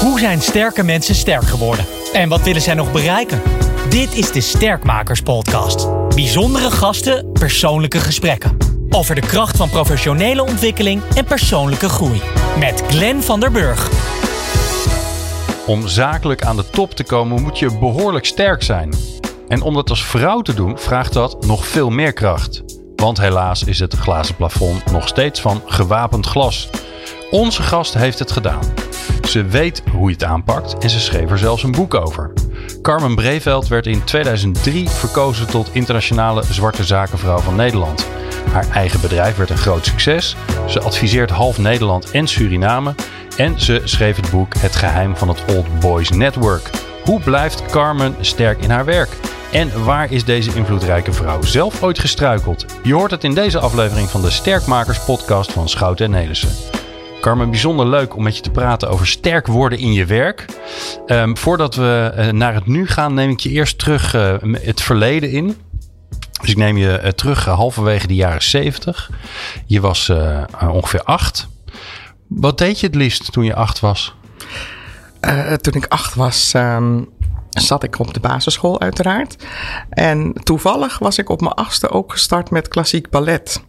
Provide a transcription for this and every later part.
Hoe zijn sterke mensen sterk geworden? En wat willen zij nog bereiken? Dit is de Sterkmakers Podcast. Bijzondere gasten, persoonlijke gesprekken. Over de kracht van professionele ontwikkeling en persoonlijke groei. Met Glenn van der Burg. Om zakelijk aan de top te komen moet je behoorlijk sterk zijn. En om dat als vrouw te doen vraagt dat nog veel meer kracht. Want helaas is het glazen plafond nog steeds van gewapend glas. Onze gast heeft het gedaan. Ze weet hoe je het aanpakt en ze schreef er zelfs een boek over. Carmen Breveld werd in 2003 verkozen tot internationale zwarte zakenvrouw van Nederland. Haar eigen bedrijf werd een groot succes. Ze adviseert half Nederland en Suriname. En ze schreef het boek Het geheim van het Old Boys Network. Hoe blijft Carmen sterk in haar werk? En waar is deze invloedrijke vrouw zelf ooit gestruikeld? Je hoort het in deze aflevering van de Sterkmakers podcast van Schouten en Nelissen. Carmen, bijzonder leuk om met je te praten over sterk worden in je werk. Ehm, voordat we uh, naar het nu gaan, neem ik je eerst terug uh, het verleden in. Dus ik neem je uh, terug halverwege de jaren 70. Je was ongeveer acht. Wat deed je het liefst toen je acht was? toen ik acht was, um, zat ik op de basisschool uiteraard. En toevallig was ik op mijn achtste ook gestart met klassiek ballet.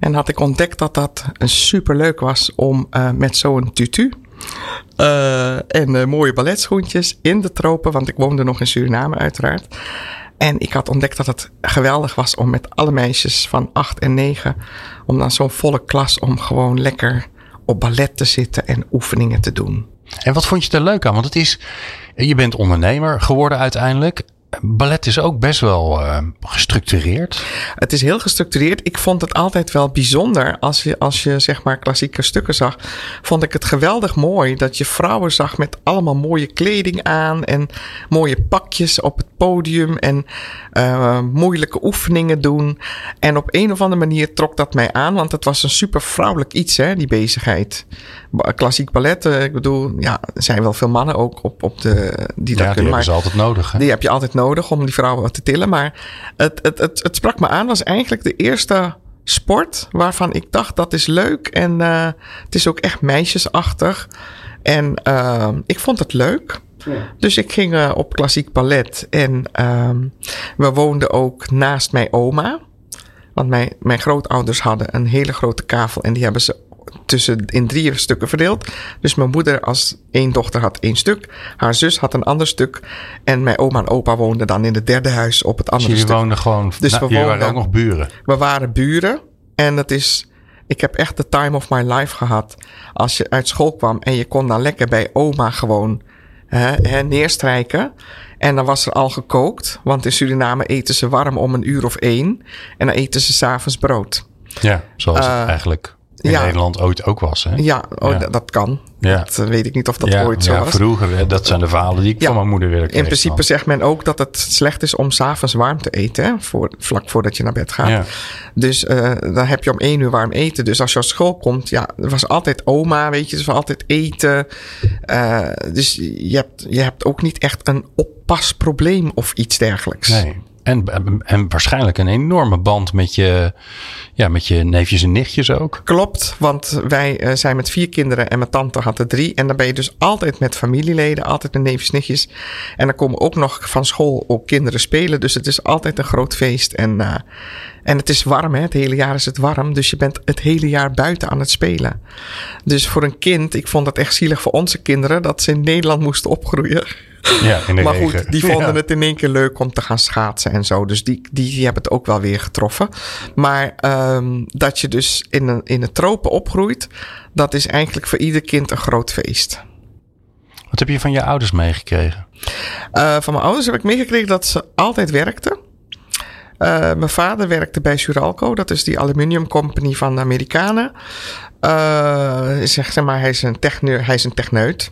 En had ik ontdekt dat dat super leuk was om uh, met zo'n tutu. Uh, en uh, mooie balletschoentjes in de tropen, want ik woonde nog in Suriname uiteraard. En ik had ontdekt dat het geweldig was om met alle meisjes van 8 en 9, om dan zo'n volle klas, om gewoon lekker op ballet te zitten en oefeningen te doen. En wat vond je er leuk aan? Want het is, je bent ondernemer geworden uiteindelijk ballet is ook best wel uh, gestructureerd. Het is heel gestructureerd. Ik vond het altijd wel bijzonder als je, als je zeg maar klassieke stukken zag. Vond ik het geweldig mooi dat je vrouwen zag met allemaal mooie kleding aan en mooie pakjes op het podium en uh, moeilijke oefeningen doen. En op een of andere manier trok dat mij aan, want het was een super vrouwelijk iets, hè, die bezigheid. Klassiek ballet, uh, ik bedoel, ja, er zijn wel veel mannen ook op, op de, die dat ja, kunnen. Die hebben ze altijd nodig. Hè? Die heb je altijd nodig om die vrouwen te tillen. Maar het, het, het, het sprak me aan, was eigenlijk de eerste sport waarvan ik dacht dat is leuk en uh, het is ook echt meisjesachtig. En uh, ik vond het leuk. Ja. Dus ik ging uh, op klassiek ballet en we woonden ook naast mijn oma. Want mijn, mijn grootouders hadden een hele grote kavel en die hebben ze tussen in drie stukken verdeeld. Dus mijn moeder als één dochter had één stuk. Haar zus had een ander stuk. En mijn oma en opa woonden dan in het derde huis op het andere dus stuk. woonden gewoon... Dus nou, we woonden, waren ook nog buren? We waren buren. En het is... Ik heb echt de time of my life gehad. Als je uit school kwam en je kon dan lekker bij oma gewoon hè, hè, neerstrijken. En dan was er al gekookt. Want in Suriname eten ze warm om een uur of één. En dan eten ze s'avonds brood. Ja, zoals uh, eigenlijk in ja. Nederland ooit ook was. Hè? Ja, oh, ja. dat kan. Ja. Dat uh, weet ik niet of dat ooit zo ja, was. Vroeger, dat zijn de verhalen die ik van mijn moeder weer kreeg. In principe dan. zegt men ook dat het slecht is om s'avonds warm te eten. Hè? Voor, vlak voordat je naar bed gaat. Dus uh, dan heb je om één uur warm eten. Dus als je op school komt, ja, er was altijd oma, weet je. Dus was altijd eten. Uh, dus je hebt, je hebt ook niet echt een oppasprobleem of iets dergelijks. Nee. En, en waarschijnlijk een enorme band met je, ja, met je neefjes en nichtjes ook. Klopt, want wij uh, zijn met vier kinderen en mijn tante had er drie. En dan ben je dus altijd met familieleden, altijd met neefjes en nichtjes. En dan komen ook nog van school ook kinderen spelen. Dus het is altijd een groot feest. En, uh, en het is warm, hè? het hele jaar is het warm. Dus je bent het hele jaar buiten aan het spelen. Dus voor een kind, ik vond het echt zielig voor onze kinderen dat ze in Nederland moesten opgroeien. Ja, in de maar regen. goed, die vonden Ja. het in één keer leuk om te gaan schaatsen en zo. Dus die, die, die hebben het ook wel weer getroffen. Maar um, dat je dus in, een, in de tropen opgroeit, dat is eigenlijk voor ieder kind een groot feest. Wat heb je van je ouders meegekregen? Uh, van mijn ouders heb ik meegekregen dat ze altijd werkten. Uh, mijn vader werkte bij Suralco, dat is die aluminium company van de Amerikanen. Uh, zeg, maar, hij is, een techne, hij is een techneut.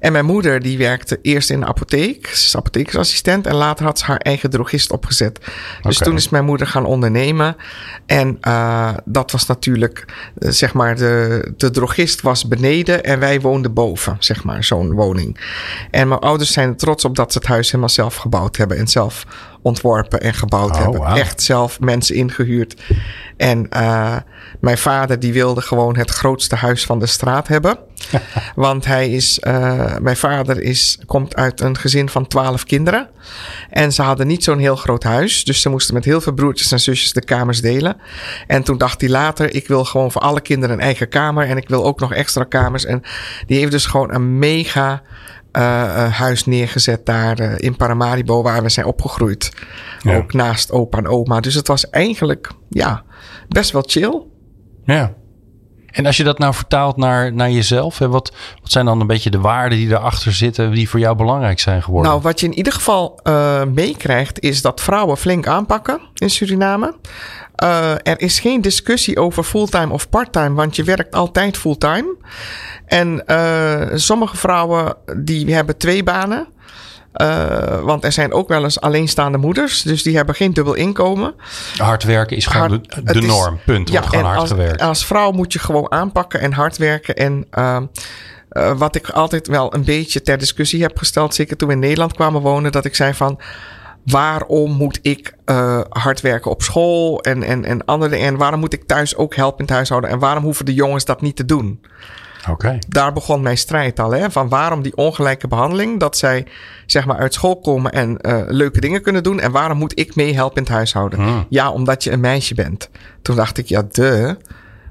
En mijn moeder die werkte eerst in de apotheek. Ze is apothekersassistent. En later had ze haar eigen drogist opgezet. Dus toen is mijn moeder gaan ondernemen. En uh, dat was natuurlijk, uh, zeg maar, de, de drogist was beneden en wij woonden boven, zeg maar, zo'n woning. En mijn ouders zijn er trots op dat ze het huis helemaal zelf gebouwd hebben en zelf ontworpen en gebouwd Oh, hebben. Echt zelf mensen ingehuurd. En uh, mijn vader die wilde gewoon het grootste huis van de straat hebben. Want hij is, uh, mijn vader is, komt uit een gezin van twaalf kinderen. En ze hadden niet zo'n heel groot huis. Dus ze moesten met heel veel broertjes en zusjes de kamers delen. En toen dacht hij later, ik wil gewoon voor alle kinderen een eigen kamer. En ik wil ook nog extra kamers. En die heeft dus gewoon een mega huis neergezet daar uh, in Paramaribo, waar we zijn opgegroeid. Ja. Ook naast opa en oma. Dus het was eigenlijk, ja, best wel chill. Ja. En als je dat nou vertaalt naar, naar jezelf, hè, wat, wat zijn dan een beetje de waarden die erachter zitten, die voor jou belangrijk zijn geworden? Nou, wat je in ieder geval uh, meekrijgt, is dat vrouwen flink aanpakken in Suriname. Uh, er is geen discussie over fulltime of parttime, want je werkt altijd fulltime. En uh, sommige vrouwen die hebben twee banen. Uh, want er zijn ook wel eens alleenstaande moeders, dus die hebben geen dubbel inkomen. Hard werken is gewoon hard, de, de norm, punt. Ja, gewoon hard als, gewerkt. Als vrouw moet je gewoon aanpakken en hard werken. En uh, uh, wat ik altijd wel een beetje ter discussie heb gesteld, zeker toen we in Nederland kwamen wonen, dat ik zei van waarom moet ik uh, hard werken op school en, en, en andere en waarom moet ik thuis ook helpen in het huishouden en waarom hoeven de jongens dat niet te doen? Okay. Daar begon mijn strijd al. Hè? Van waarom die ongelijke behandeling? Dat zij zeg maar uit school komen en uh, leuke dingen kunnen doen. En waarom moet ik meehelpen in het huishouden? Hmm. Ja, omdat je een meisje bent. Toen dacht ik, ja, de.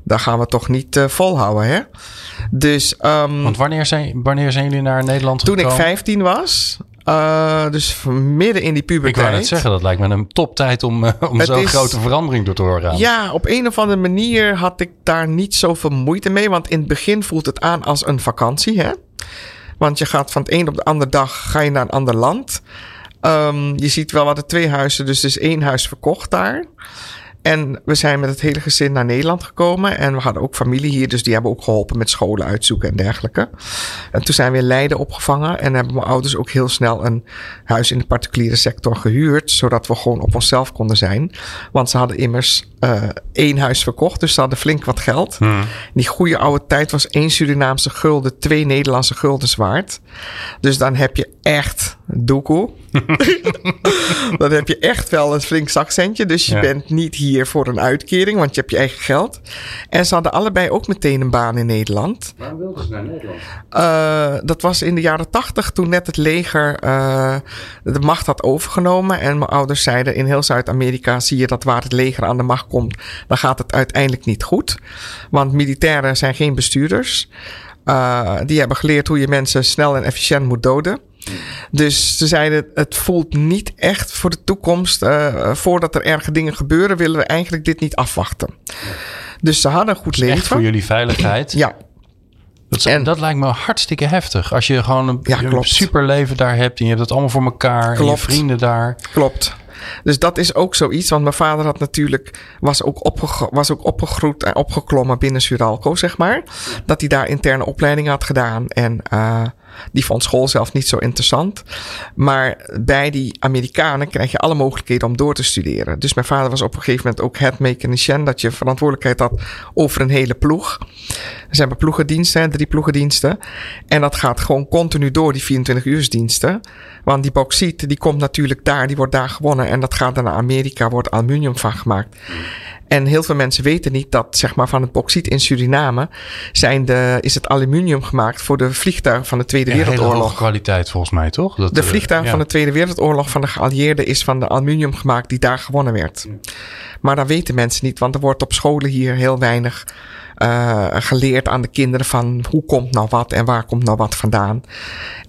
Daar gaan we toch niet uh, volhouden, hè? Dus. Um, Want wanneer zijn, wanneer zijn jullie naar Nederland toen gekomen? Toen ik 15 was. Uh, dus midden in die puberteit. Ik wou net zeggen, dat lijkt me een toptijd om, uh, om zo'n is, grote verandering door te horen. Ja, op een of andere manier had ik daar niet zoveel moeite mee. Want in het begin voelt het aan als een vakantie. Hè? Want je gaat van het een op de andere dag ga je naar een ander land. Um, je ziet wel wat er twee huizen, dus er is één huis verkocht daar. En we zijn met het hele gezin naar Nederland gekomen. En we hadden ook familie hier, dus die hebben ook geholpen met scholen uitzoeken en dergelijke. En toen zijn we in Leiden opgevangen. En hebben mijn ouders ook heel snel een huis in de particuliere sector gehuurd. Zodat we gewoon op onszelf konden zijn. Want ze hadden immers uh, één huis verkocht, dus ze hadden flink wat geld. Hmm. Die goede oude tijd was één Surinaamse gulden, twee Nederlandse guldens waard. Dus dan heb je echt doekoe. dan heb je echt wel een flink zakcentje. Dus je ja. bent niet hier voor een uitkering, want je hebt je eigen geld. En ze hadden allebei ook meteen een baan in Nederland. Waarom wilden ze naar Nederland? Uh, dat was in de jaren tachtig, toen net het leger uh, de macht had overgenomen. En mijn ouders zeiden: in heel Zuid-Amerika zie je dat waar het leger aan de macht komt, dan gaat het uiteindelijk niet goed. Want militairen zijn geen bestuurders. Uh, die hebben geleerd hoe je mensen snel en efficiënt moet doden. Dus ze zeiden, het voelt niet echt voor de toekomst. Uh, voordat er erge dingen gebeuren, willen we eigenlijk dit niet afwachten. Dus ze hadden goed leven. Echt voor jullie veiligheid. ja. Dat, en, dat lijkt me hartstikke heftig. Als je gewoon een, ja, een super leven daar hebt en je hebt het allemaal voor elkaar klopt. en je vrienden daar. Klopt. Dus dat is ook zoiets. Want mijn vader had natuurlijk, was ook, opgegro was ook opgegroeid en opgeklommen binnen Suralco, zeg maar. Dat hij daar interne opleidingen had gedaan. En uh, die vond school zelf niet zo interessant. Maar bij die Amerikanen krijg je alle mogelijkheden om door te studeren. Dus mijn vader was op een gegeven moment ook head mechanicien. Dat je verantwoordelijkheid had over een hele ploeg. Ze hebben ploegendiensten, drie ploegendiensten. En dat gaat gewoon continu door, die 24 uursdiensten. Want die bauxiet, die komt natuurlijk daar, die wordt daar gewonnen. En dat gaat dan naar Amerika, wordt aluminium van gemaakt. En heel veel mensen weten niet dat zeg maar, van het bauxiet in Suriname zijn de, is het aluminium gemaakt voor de vliegtuigen van de Tweede ja, Wereldoorlog. Hoge kwaliteit volgens mij, toch? Dat, de vliegtuigen uh, ja. van de Tweede Wereldoorlog van de geallieerden is van de aluminium gemaakt die daar gewonnen werd. Maar dat weten mensen niet, want er wordt op scholen hier heel weinig uh, geleerd aan de kinderen van hoe komt nou wat en waar komt nou wat vandaan.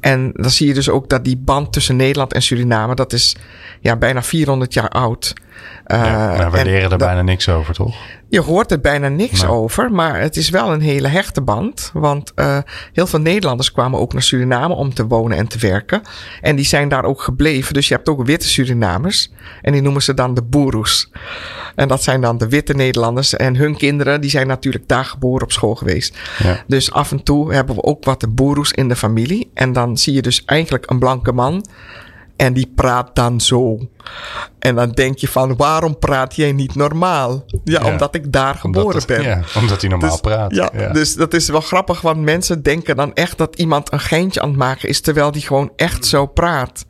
En dan zie je dus ook dat die band tussen Nederland en Suriname, dat is ja, bijna 400 jaar oud. Uh, ja, maar we leren er bijna niks over, toch? Je hoort er bijna niks over, maar het is wel een hele hechte band. Want uh, heel veel Nederlanders kwamen ook naar Suriname om te wonen en te werken. En die zijn daar ook gebleven. Dus je hebt ook witte Surinamers. En die noemen ze dan de boeroes. En dat zijn dan de witte Nederlanders. En hun kinderen, die zijn natuurlijk daar geboren op school geweest. Ja. Dus af en toe hebben we ook wat de boeroes in de familie. En dan zie je dus eigenlijk een blanke man. En die praat dan zo. En dan denk je van, waarom praat jij niet normaal? Ja, ja. omdat ik daar geboren omdat, ben. Ja, omdat hij normaal dus, praat. Ja, ja, dus dat is wel grappig, want mensen denken dan echt dat iemand een geintje aan het maken is, terwijl die gewoon echt zo praat.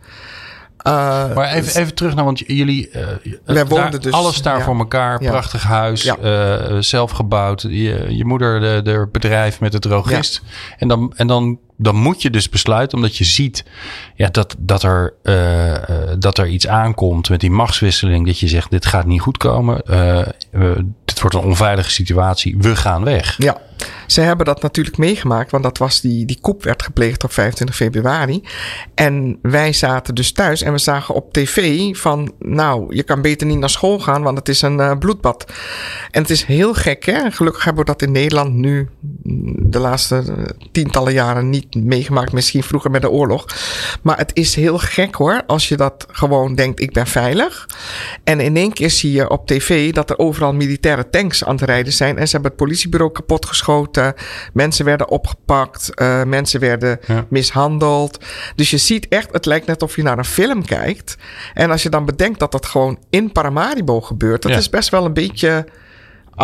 Uh, maar even, even terug naar, want jullie, uh, Wij woonden dus, alles daar ja. voor elkaar, Ja. prachtig huis, Ja. eh, zelf gebouwd. Je, je moeder, de, de bedrijf met de drogist. En, dan, en dan, dan moet je dus besluiten, omdat je ziet ja, dat, dat, er, eh, eh, dat er iets aankomt met die machtswisseling. Dat je zegt, dit gaat niet goed komen. Eh, dit wordt een onveilige situatie. We gaan weg. Ja, ze hebben dat natuurlijk meegemaakt, want dat was die, die koep werd gepleegd op 25 februari. En wij zaten dus thuis en we zagen op tv van, nou, je kan beter niet naar school gaan, want het is een bloedbad. En het is heel gek, hè? Gelukkig hebben we dat in Nederland nu mm, de laatste tientallen jaren niet meegemaakt, misschien vroeger met de oorlog. Maar het is heel gek hoor, als je dat gewoon denkt, ik ben veilig. En in één keer zie je op tv dat er overal militaire tanks aan het rijden zijn. En ze hebben het politiebureau kapotgeschoten. Mensen werden opgepakt. eh, mensen werden Ja. mishandeld. Dus je ziet echt, het lijkt net of je naar een film kijkt. En als je dan bedenkt dat dat gewoon in Paramaribo gebeurt. Dat Ja. is best wel een beetje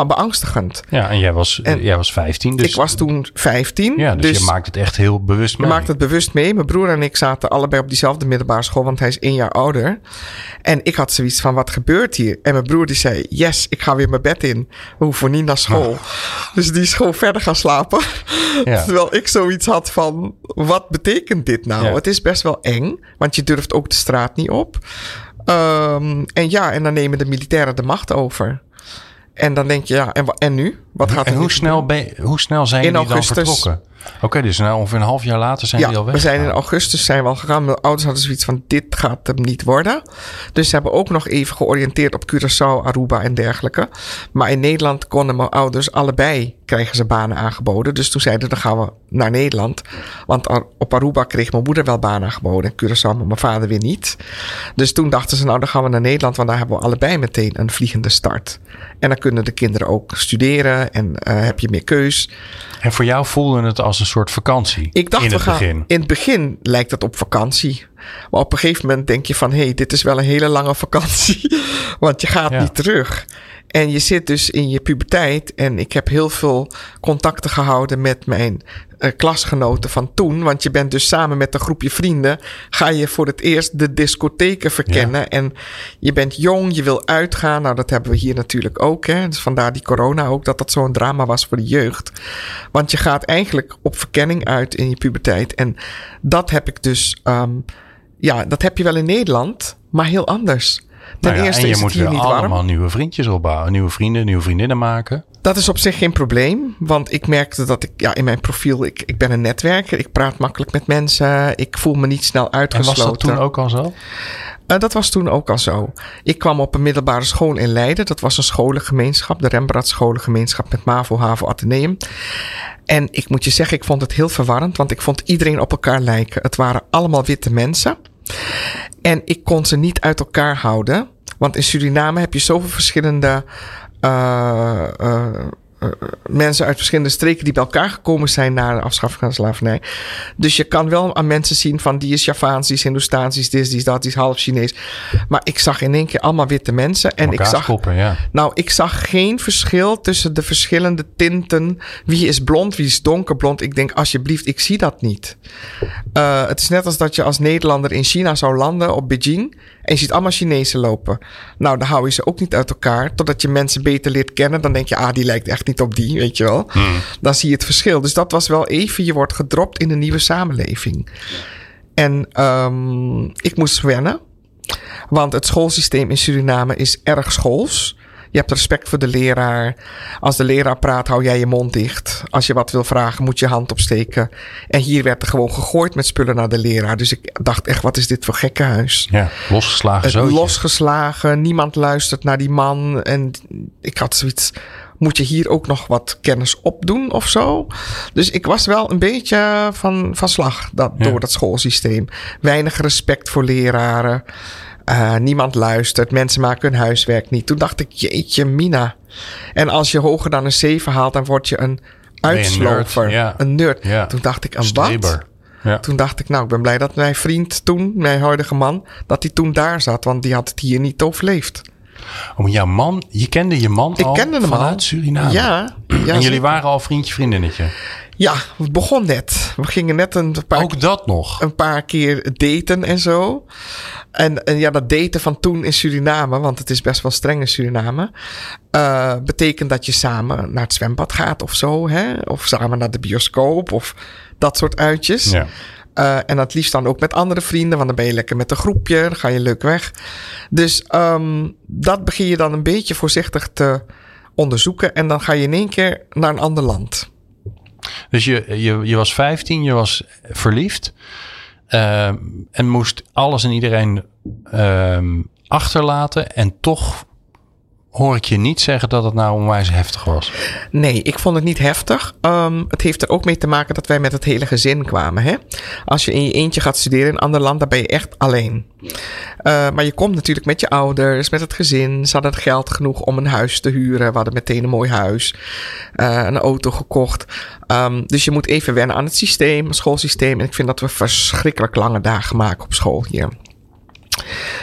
beangstigend. Ja, en jij was, En jij was 15. Dus, ik was toen 15. ja, dus, je maakt het echt heel bewust je mee. maakt het bewust mee. Mijn broer en ik zaten allebei op diezelfde middelbare school, want hij is één jaar ouder. En ik had zoiets van, wat gebeurt hier? En mijn broer die zei, yes, ik ga weer mijn bed in. We hoeven niet naar school. Dus die is gewoon verder gaan slapen. Ja. Terwijl ik zoiets had van, wat betekent dit nou? Ja. Het is best wel eng, want je durft ook de straat niet op. Ehm, en ja, en dan nemen de militairen de macht over. En dan denk je, ja, en, en nu? Wat gaat er nu hoe snel, ben hoe snel zijn In jullie dan vertrokken? Oké, dus nou ongeveer een half jaar later zijn Ja, die al weg. we zijn in augustus zijn we al gegaan. Mijn ouders hadden zoiets van, dit gaat hem niet worden. Dus ze hebben ook nog even georiënteerd op Curaçao, Aruba en dergelijke. Maar in Nederland konden mijn ouders allebei krijgen ze banen aangeboden. Dus toen zeiden dan gaan we naar Nederland. Want op Aruba kreeg mijn moeder wel banen aangeboden. En Curaçao, maar mijn vader weer niet. Dus toen dachten ze, nou dan gaan we naar Nederland. Want daar hebben we allebei meteen een vliegende start. En dan kunnen de kinderen ook studeren. En eh, heb je meer keus. En voor jou voelde het als een soort vakantie. Ik dacht, in we het gaan. begin. In het begin lijkt het op vakantie. Maar op een gegeven moment denk je van... hé, hey, dit is wel een hele lange vakantie. Want je gaat Ja. niet terug. En je zit dus in je puberteit. En ik heb heel veel contacten gehouden met mijn eh, klasgenoten van toen. Want je bent dus samen met een groepje vrienden... ga je voor het eerst de discotheken verkennen. En je bent jong, je wil uitgaan. Nou, dat hebben we hier natuurlijk ook. Hè? Dus vandaar die corona ook, dat dat zo'n drama was voor de jeugd. Want je gaat eigenlijk op verkenning uit in je puberteit. En dat heb ik dus... ehm, ja, dat heb je wel in Nederland, maar heel anders. Ten Nou ja, eerste en je is het moet hier weer niet allemaal warm. nieuwe vriendjes opbouwen. Nieuwe vrienden, nieuwe vriendinnen maken. Dat is op zich geen probleem. Want ik merkte dat ik ja, in mijn profiel... Ik, ik ben een netwerker. Ik praat makkelijk met mensen. Ik voel me niet snel En was uitgesloten. dat toen ook al zo? Eh, dat was toen ook al zo. Ik kwam op een middelbare school in Leiden. Dat was een scholengemeenschap. De Rembrandt Scholengemeenschap met MAVO, HAVO, Atheneum. En ik moet je zeggen, ik vond het heel verwarrend. Want ik vond iedereen op elkaar lijken. Het waren allemaal witte mensen. En ik kon ze niet uit elkaar houden. Want in Suriname heb je zoveel verschillende eh, eh, mensen uit verschillende streken die bij elkaar gekomen zijn na de afschaffing van de slavernij. Dus je kan wel aan mensen zien van die is Javaans, die is Hindoestaans, die is dit, die is dat, die is half Chinees. Maar ik zag in één keer allemaal witte mensen. En ik zag, ja. nou, ik zag geen verschil tussen de verschillende tinten. Wie is blond, wie is donkerblond. Ik denk, alsjeblieft, ik zie dat niet. Eh, het is net als dat je als Nederlander in China zou landen op Beijing. En je ziet allemaal Chinezen lopen. Nou, dan hou je ze ook niet uit elkaar. Totdat je mensen beter leert kennen. Dan denk je, ah, die lijkt echt niet op die, weet je wel. Dan zie je het verschil. Dus dat was wel even, je wordt gedropt in een nieuwe samenleving. En ehm, ik moest wennen. Want het schoolsysteem in Suriname is erg schools. Je hebt respect voor de leraar. Als de leraar praat, hou jij je mond dicht. Als je wat wil vragen, moet je je hand opsteken. En hier werd er gewoon gegooid met spullen naar de leraar. Dus ik dacht echt, wat is dit voor gekkenhuis? Ja, losgeslagen zootje. losgeslagen, niemand luistert naar die man. En ik had zoiets, moet je hier ook nog wat kennis opdoen of zo? Dus ik was wel een beetje van, van slag dat, Ja. door dat schoolsysteem. Weinig respect voor leraren. Eh, niemand luistert. Mensen maken hun huiswerk niet. Toen dacht ik, jeetje, Mina. En als je hoger dan een 7 haalt, dan word je een je een nerd, ja. Een nerd. Ja. Toen dacht ik, een wat? Ja. Toen dacht ik, nou, ik ben blij dat mijn vriend toen, mijn huidige man, dat hij toen daar zat. Want die had het hier niet overleefd. Oh, jouw man, je kende je man Ik al kende hem vanuit al. Suriname. Ja. ja en jullie waren al vriendje, vriendinnetje. Ja, het begon net. We gingen net een paar, Ook dat nog. een paar keer daten en zo. En, en ja, dat daten van toen in Suriname, want het is best wel streng in Suriname, eh, betekent dat je samen naar het zwembad gaat of zo, hè? Of samen naar de bioscoop of dat soort uitjes. Ja. Uh, en dat liefst dan ook met andere vrienden, want dan ben je lekker met een groepje, dan ga je leuk weg. Dus um, dat begin je dan een beetje voorzichtig te onderzoeken en dan ga je in één keer naar een ander land. Dus je, je, je was 15, je was verliefd uh, en moest alles en iedereen uh, achterlaten en toch hoor ik je niet zeggen dat het nou onwijs heftig was. Nee, ik vond het niet heftig. Um, het heeft er ook mee te maken dat wij met het hele gezin kwamen. Hè? Als je in je eentje gaat studeren in een ander land, dan ben je echt alleen. Uh, maar je komt natuurlijk met je ouders, met het gezin. Ze hadden het geld genoeg om een huis te huren. We hadden meteen een mooi huis, uh, een auto gekocht. Um, dus je moet even wennen aan het systeem, het schoolsysteem. En ik vind dat we verschrikkelijk lange dagen maken op school hier.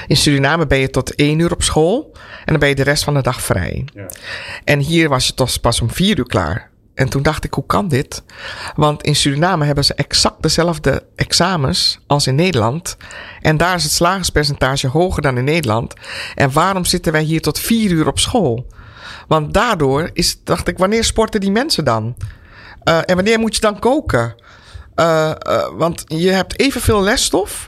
In Suriname ben je tot één uur op school en dan ben je de rest van de dag vrij. Ja. En hier was je toch pas om vier uur klaar. En toen dacht ik, hoe kan dit? Want in Suriname hebben ze exact dezelfde examens als in Nederland. En daar is het slagingspercentage hoger dan in Nederland. En waarom zitten wij hier tot vier uur op school? Want daardoor is, dacht ik, wanneer sporten die mensen dan? Uh, en wanneer moet je dan koken? Uh, uh, want je hebt evenveel lesstof.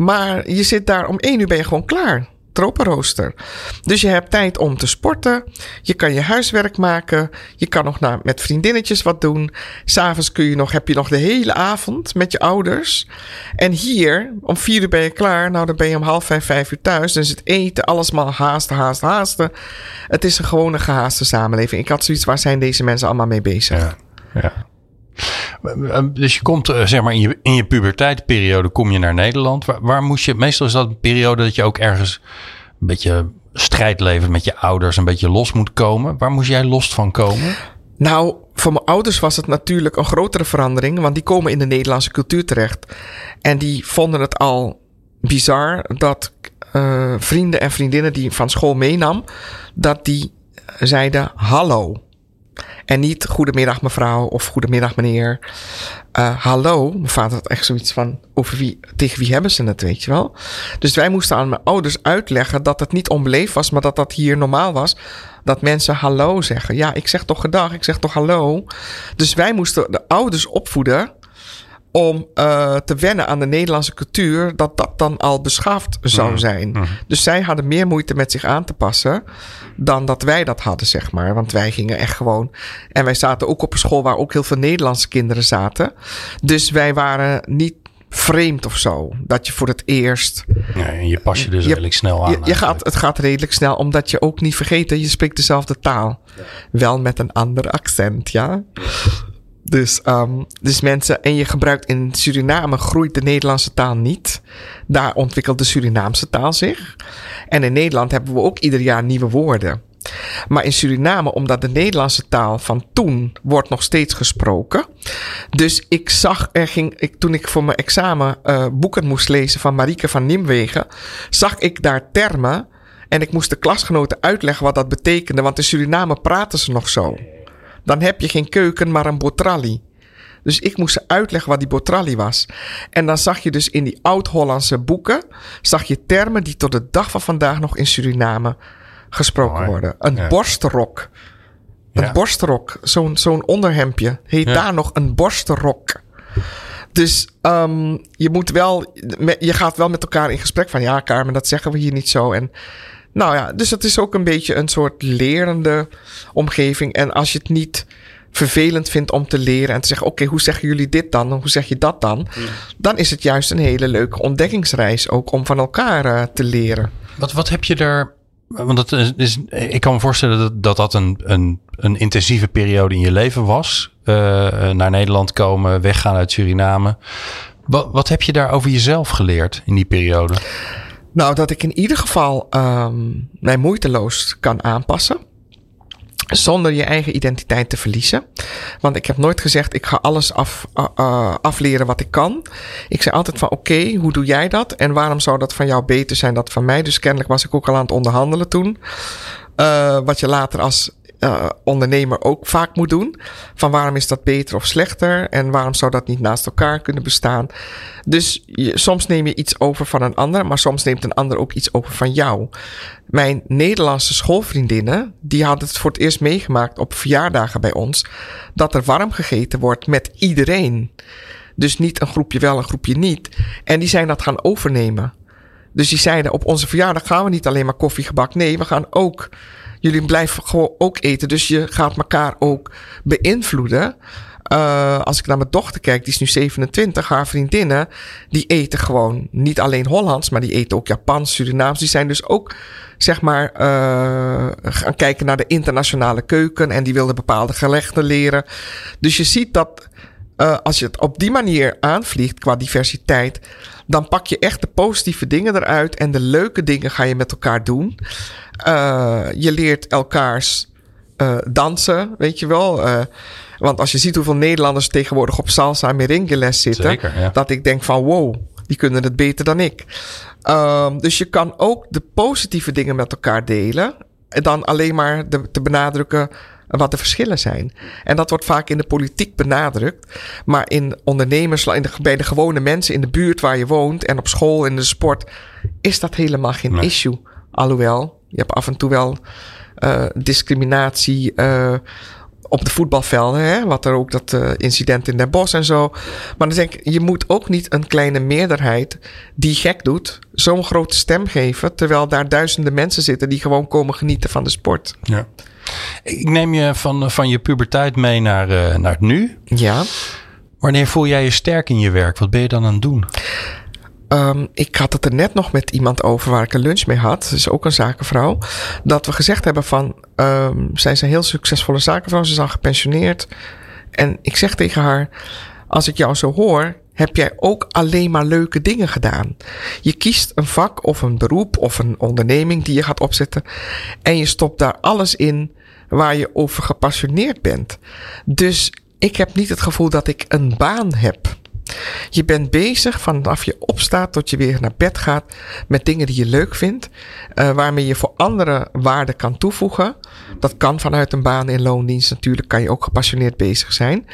Maar je zit daar om één uur ben je gewoon klaar. Tropenrooster. Dus je hebt tijd om te sporten. Je kan je huiswerk maken. Je kan nog naar, met vriendinnetjes wat doen. S'avonds kun je nog, heb je nog de hele avond met je ouders. En hier, om vier uur ben je klaar. Nou, dan ben je om half vijf, vijf uur thuis. Is het eten, alles maar haasten, haasten, haasten. Het is een gewone gehaaste samenleving. Ik had zoiets, waar zijn deze mensen allemaal mee bezig? Ja, ja. Dus je komt, zeg maar, in je, in je puberteitperiode kom je naar Nederland. Waar, moest je, meestal is dat een periode dat je ook ergens een beetje strijd levert met je ouders, een beetje los moet komen. Waar moest jij los van komen? Nou, voor mijn ouders was het natuurlijk een grotere verandering, want die komen in de Nederlandse cultuur terecht. En die vonden het al bizar dat uh, vrienden en vriendinnen die van school meenam, dat die zeiden hallo. En niet goedemiddag mevrouw of goedemiddag meneer. Uh, hallo. Mijn vader had echt zoiets van over wie, tegen wie hebben ze het, weet je wel. Dus wij moesten aan mijn ouders uitleggen dat het niet onbeleefd was, maar dat dat hier normaal was. Dat mensen hallo zeggen. Ja, ik zeg toch gedag, ik zeg toch hallo. Dus wij moesten de ouders opvoeden om uh, te wennen aan de Nederlandse cultuur, dat dat dan al beschaafd zou zijn. Mm, mm. Dus zij hadden meer moeite met zich aan te passen dan dat wij dat hadden, zeg maar. Want wij gingen echt gewoon. En wij zaten ook op een school waar ook heel veel Nederlandse kinderen zaten. Dus wij waren niet vreemd of zo. Dat je voor het eerst. Ja, en je pas je dus je, redelijk snel aan. Je, je gaat, het gaat redelijk snel, omdat je ook niet vergeten, je spreekt dezelfde taal. Ja. Wel met een ander accent, ja. Dus, um, dus mensen, en je gebruikt in Suriname groeit de Nederlandse taal niet. Daar ontwikkelt de Surinaamse taal zich. En in Nederland hebben we ook ieder jaar nieuwe woorden. Maar in Suriname, omdat de Nederlandse taal van toen wordt nog steeds gesproken. Dus ik zag, er ging, ik, toen ik voor mijn examen uh, boeken moest lezen van Marieke van Nimwegen, zag ik daar termen. En ik moest de klasgenoten uitleggen wat dat betekende, want in Suriname praten ze nog zo. Dan heb je geen keuken, maar een botralli. Dus ik moest ze uitleggen wat die botralli was. En dan zag je dus in die oud-Hollandse boeken... zag je termen die tot de dag van vandaag nog in Suriname gesproken worden. Een ja. borstrok. Een ja. borstrok. Zo'n zo'n onderhemdje. Heet ja. daar nog een borstrok. Dus um, je moet wel... Je gaat wel met elkaar in gesprek van... Ja, Carmen, dat zeggen we hier niet zo. En nou ja, dus het is ook een beetje een soort lerende omgeving. En als je het niet vervelend vindt om te leren en te zeggen: Oké, okay, hoe zeggen jullie dit dan? Hoe zeg je dat dan? Ja. Dan is het juist een hele leuke ontdekkingsreis ook om van elkaar uh, te leren. Wat, wat heb je daar. Want het is, ik kan me voorstellen dat dat, dat een, een, een intensieve periode in je leven was. Uh, naar Nederland komen, weggaan uit Suriname. Wat, wat heb je daar over jezelf geleerd in die periode? Nou, dat ik in ieder geval um, mij moeiteloos kan aanpassen. Zonder je eigen identiteit te verliezen. Want ik heb nooit gezegd, ik ga alles af, uh, afleren wat ik kan. Ik zei altijd van, oké, hoe doe jij dat? En waarom zou dat van jou beter zijn dan van mij? Dus kennelijk was ik ook al aan het onderhandelen toen. Uh, wat je later als uh, ondernemer ook vaak moet doen. Van waarom is dat beter of slechter? En waarom zou dat niet naast elkaar kunnen bestaan? Dus je, soms neem je iets over van een ander, maar soms neemt een ander ook iets over van jou. Mijn Nederlandse schoolvriendinnen, die hadden het voor het eerst meegemaakt op verjaardagen bij ons, dat er warm gegeten wordt met iedereen. Dus niet een groepje wel, een groepje niet. En die zijn dat gaan overnemen. Dus die zeiden op onze verjaardag gaan we niet alleen maar koffiegebak. Nee, we gaan ook. Jullie blijven gewoon ook eten. Dus je gaat elkaar ook beïnvloeden. Uh, als ik naar mijn dochter kijk, die is nu 27, haar vriendinnen, die eten gewoon niet alleen Hollands, maar die eten ook Japans, Surinaams. Die zijn dus ook, zeg maar, uh, gaan kijken naar de internationale keuken en die wilden bepaalde gerechten leren. Dus je ziet dat uh, als je het op die manier aanvliegt qua diversiteit, dan pak je echt de positieve dingen eruit en de leuke dingen ga je met elkaar doen. Uh, je leert elkaars uh, dansen, weet je wel. want als je ziet hoeveel Nederlanders tegenwoordig op salsa en merengue les zitten, Zeker, ja. dat ik denk van wow, die kunnen het beter dan ik. Um, dus je kan ook de positieve dingen met elkaar delen. En dan alleen maar de, te benadrukken wat de verschillen zijn. En dat wordt vaak in de politiek benadrukt. Maar in ondernemers, in de, bij de gewone mensen in de buurt waar je woont en op school en de sport, is dat helemaal geen Nee. issue. Alhoewel, je hebt af en toe wel uh, discriminatie. Uh, op de voetbalvelden, hè, wat er ook dat uh, incident in Den Bosch en zo. Maar dan denk ik, je moet ook niet een kleine meerderheid die gek doet, zo'n grote stem geven, terwijl daar duizenden mensen zitten die gewoon komen genieten van de sport. Ja. Ik neem je van, van je puberteit mee naar, uh, naar het nu. Ja. Wanneer voel jij je sterk in je werk? Wat ben je dan aan het doen? Um, ik had het er net nog met iemand over waar ik een lunch mee had. Dus ook een zakenvrouw. Dat we gezegd hebben van... Um, zij is een heel succesvolle zakenvrouw. Ze is al gepensioneerd. En ik zeg tegen haar... Als ik jou zo hoor... Heb jij ook alleen maar leuke dingen gedaan? Je kiest een vak of een beroep of een onderneming die je gaat opzetten. En je stopt daar alles in waar je over gepassioneerd bent. Dus ik heb niet het gevoel dat ik een baan heb. Je bent bezig vanaf je opstaat tot je weer naar bed gaat met dingen die je leuk vindt, uh, waarmee je voor anderen waarde kan toevoegen. Dat kan vanuit een baan in loondienst natuurlijk, kan je ook gepassioneerd bezig zijn.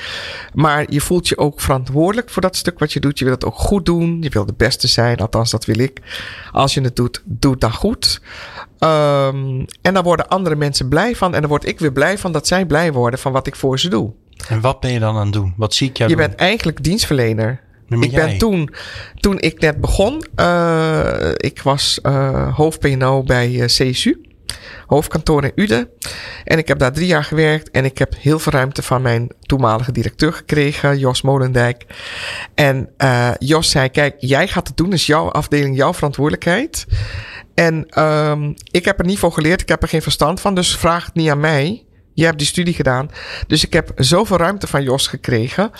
Maar je voelt je ook verantwoordelijk voor dat stuk wat je doet. Je wil het ook goed doen, je wil de beste zijn, althans dat wil ik. Als je het doet, doe het dan goed. Um, en dan worden andere mensen blij van en dan word ik weer blij van dat zij blij worden van wat ik voor ze doe. En wat ben je dan aan het doen? Wat zie ik jou je doen? bent eigenlijk dienstverlener. Ik ben toen, toen ik net begon, uh, ik was uh, hoofd PNO bij uh, CSU, hoofdkantoor in Uden. En ik heb daar drie jaar gewerkt en ik heb heel veel ruimte van mijn toenmalige directeur gekregen, Jos Molendijk. En uh, Jos zei, kijk, jij gaat het doen, is jouw afdeling, jouw verantwoordelijkheid. En um, ik heb er niet voor geleerd, ik heb er geen verstand van, dus vraag het niet aan mij. Je hebt die studie gedaan. Dus ik heb zoveel ruimte van Jos gekregen.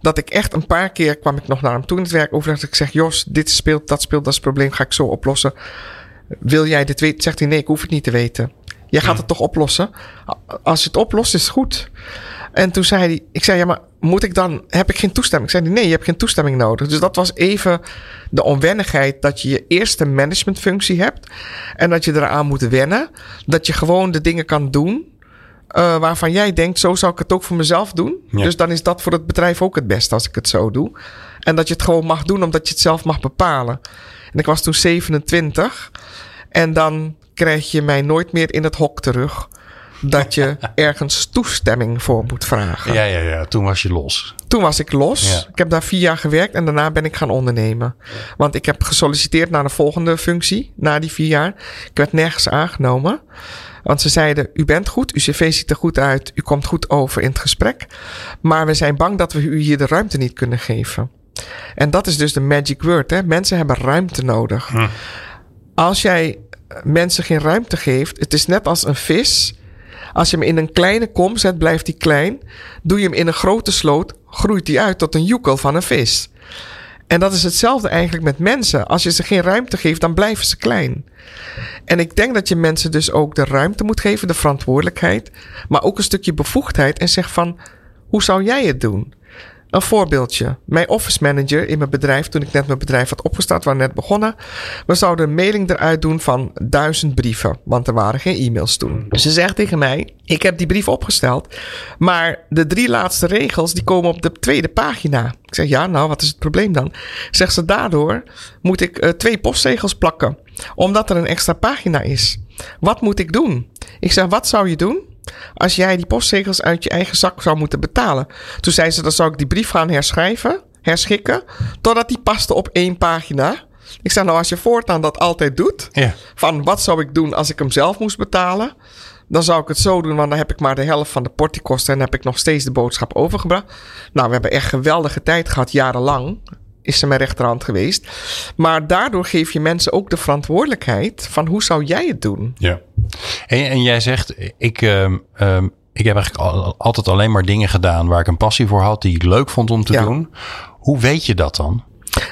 Dat ik echt een paar keer kwam ik nog naar hem toe in het werk. Over dat ik zeg: Jos, dit speelt, dat speelt, dat is het probleem. Ga ik zo oplossen. Wil jij dit weten? Zegt hij: Nee, ik hoef het niet te weten. Jij gaat het toch oplossen? Als je het oplost, is het goed. En toen zei hij: Ik zei, ja, maar moet ik dan. Heb ik geen toestemming? Ik zei: Nee, je hebt geen toestemming nodig. Dus dat was even de onwennigheid dat je je eerste managementfunctie hebt. En dat je eraan moet wennen. Dat je gewoon de dingen kan doen. Uh, waarvan jij denkt, zo zou ik het ook voor mezelf doen. Ja. Dus dan is dat voor het bedrijf ook het beste als ik het zo doe. En dat je het gewoon mag doen omdat je het zelf mag bepalen. En ik was toen 27. En dan krijg je mij nooit meer in het hok terug. Dat je ergens toestemming voor moet vragen. Ja, ja, ja. Toen was je los. Toen was ik los. Ja. Ik heb daar vier jaar gewerkt en daarna ben ik gaan ondernemen. Want ik heb gesolliciteerd naar de volgende functie na die vier jaar. Ik werd nergens aangenomen. Want ze zeiden: U bent goed, uw cv ziet er goed uit, u komt goed over in het gesprek. Maar we zijn bang dat we u hier de ruimte niet kunnen geven. En dat is dus de magic word. Hè? Mensen hebben ruimte nodig. Hm. Als jij mensen geen ruimte geeft, het is net als een vis. Als je hem in een kleine kom zet, blijft hij klein. Doe je hem in een grote sloot, groeit hij uit tot een joekel van een vis. En dat is hetzelfde eigenlijk met mensen. Als je ze geen ruimte geeft, dan blijven ze klein. En ik denk dat je mensen dus ook de ruimte moet geven, de verantwoordelijkheid, maar ook een stukje bevoegdheid en zeg van, hoe zou jij het doen? Een voorbeeldje. Mijn office manager in mijn bedrijf, toen ik net mijn bedrijf had opgestart, waren net begonnen. We zouden een mailing eruit doen van duizend brieven, want er waren geen e-mails toen. Ze zegt tegen mij, ik heb die brief opgesteld, maar de drie laatste regels die komen op de tweede pagina. Ik zeg, ja, nou, wat is het probleem dan? Zegt ze, daardoor moet ik uh, twee postzegels plakken, omdat er een extra pagina is. Wat moet ik doen? Ik zeg, wat zou je doen? Als jij die postzegels uit je eigen zak zou moeten betalen. Toen zei ze, dan zou ik die brief gaan herschrijven, herschikken, totdat die paste op één pagina. Ik zei, nou als je voortaan dat altijd doet, ja. van wat zou ik doen als ik hem zelf moest betalen, dan zou ik het zo doen, want dan heb ik maar de helft van de portiekosten en heb ik nog steeds de boodschap overgebracht. Nou, we hebben echt geweldige tijd gehad, jarenlang is ze mijn rechterhand geweest. Maar daardoor geef je mensen ook de verantwoordelijkheid van hoe zou jij het doen? Ja. En, en jij zegt, ik, um, um, ik heb eigenlijk al, altijd alleen maar dingen gedaan waar ik een passie voor had, die ik leuk vond om te doen. Hoe weet je dat dan?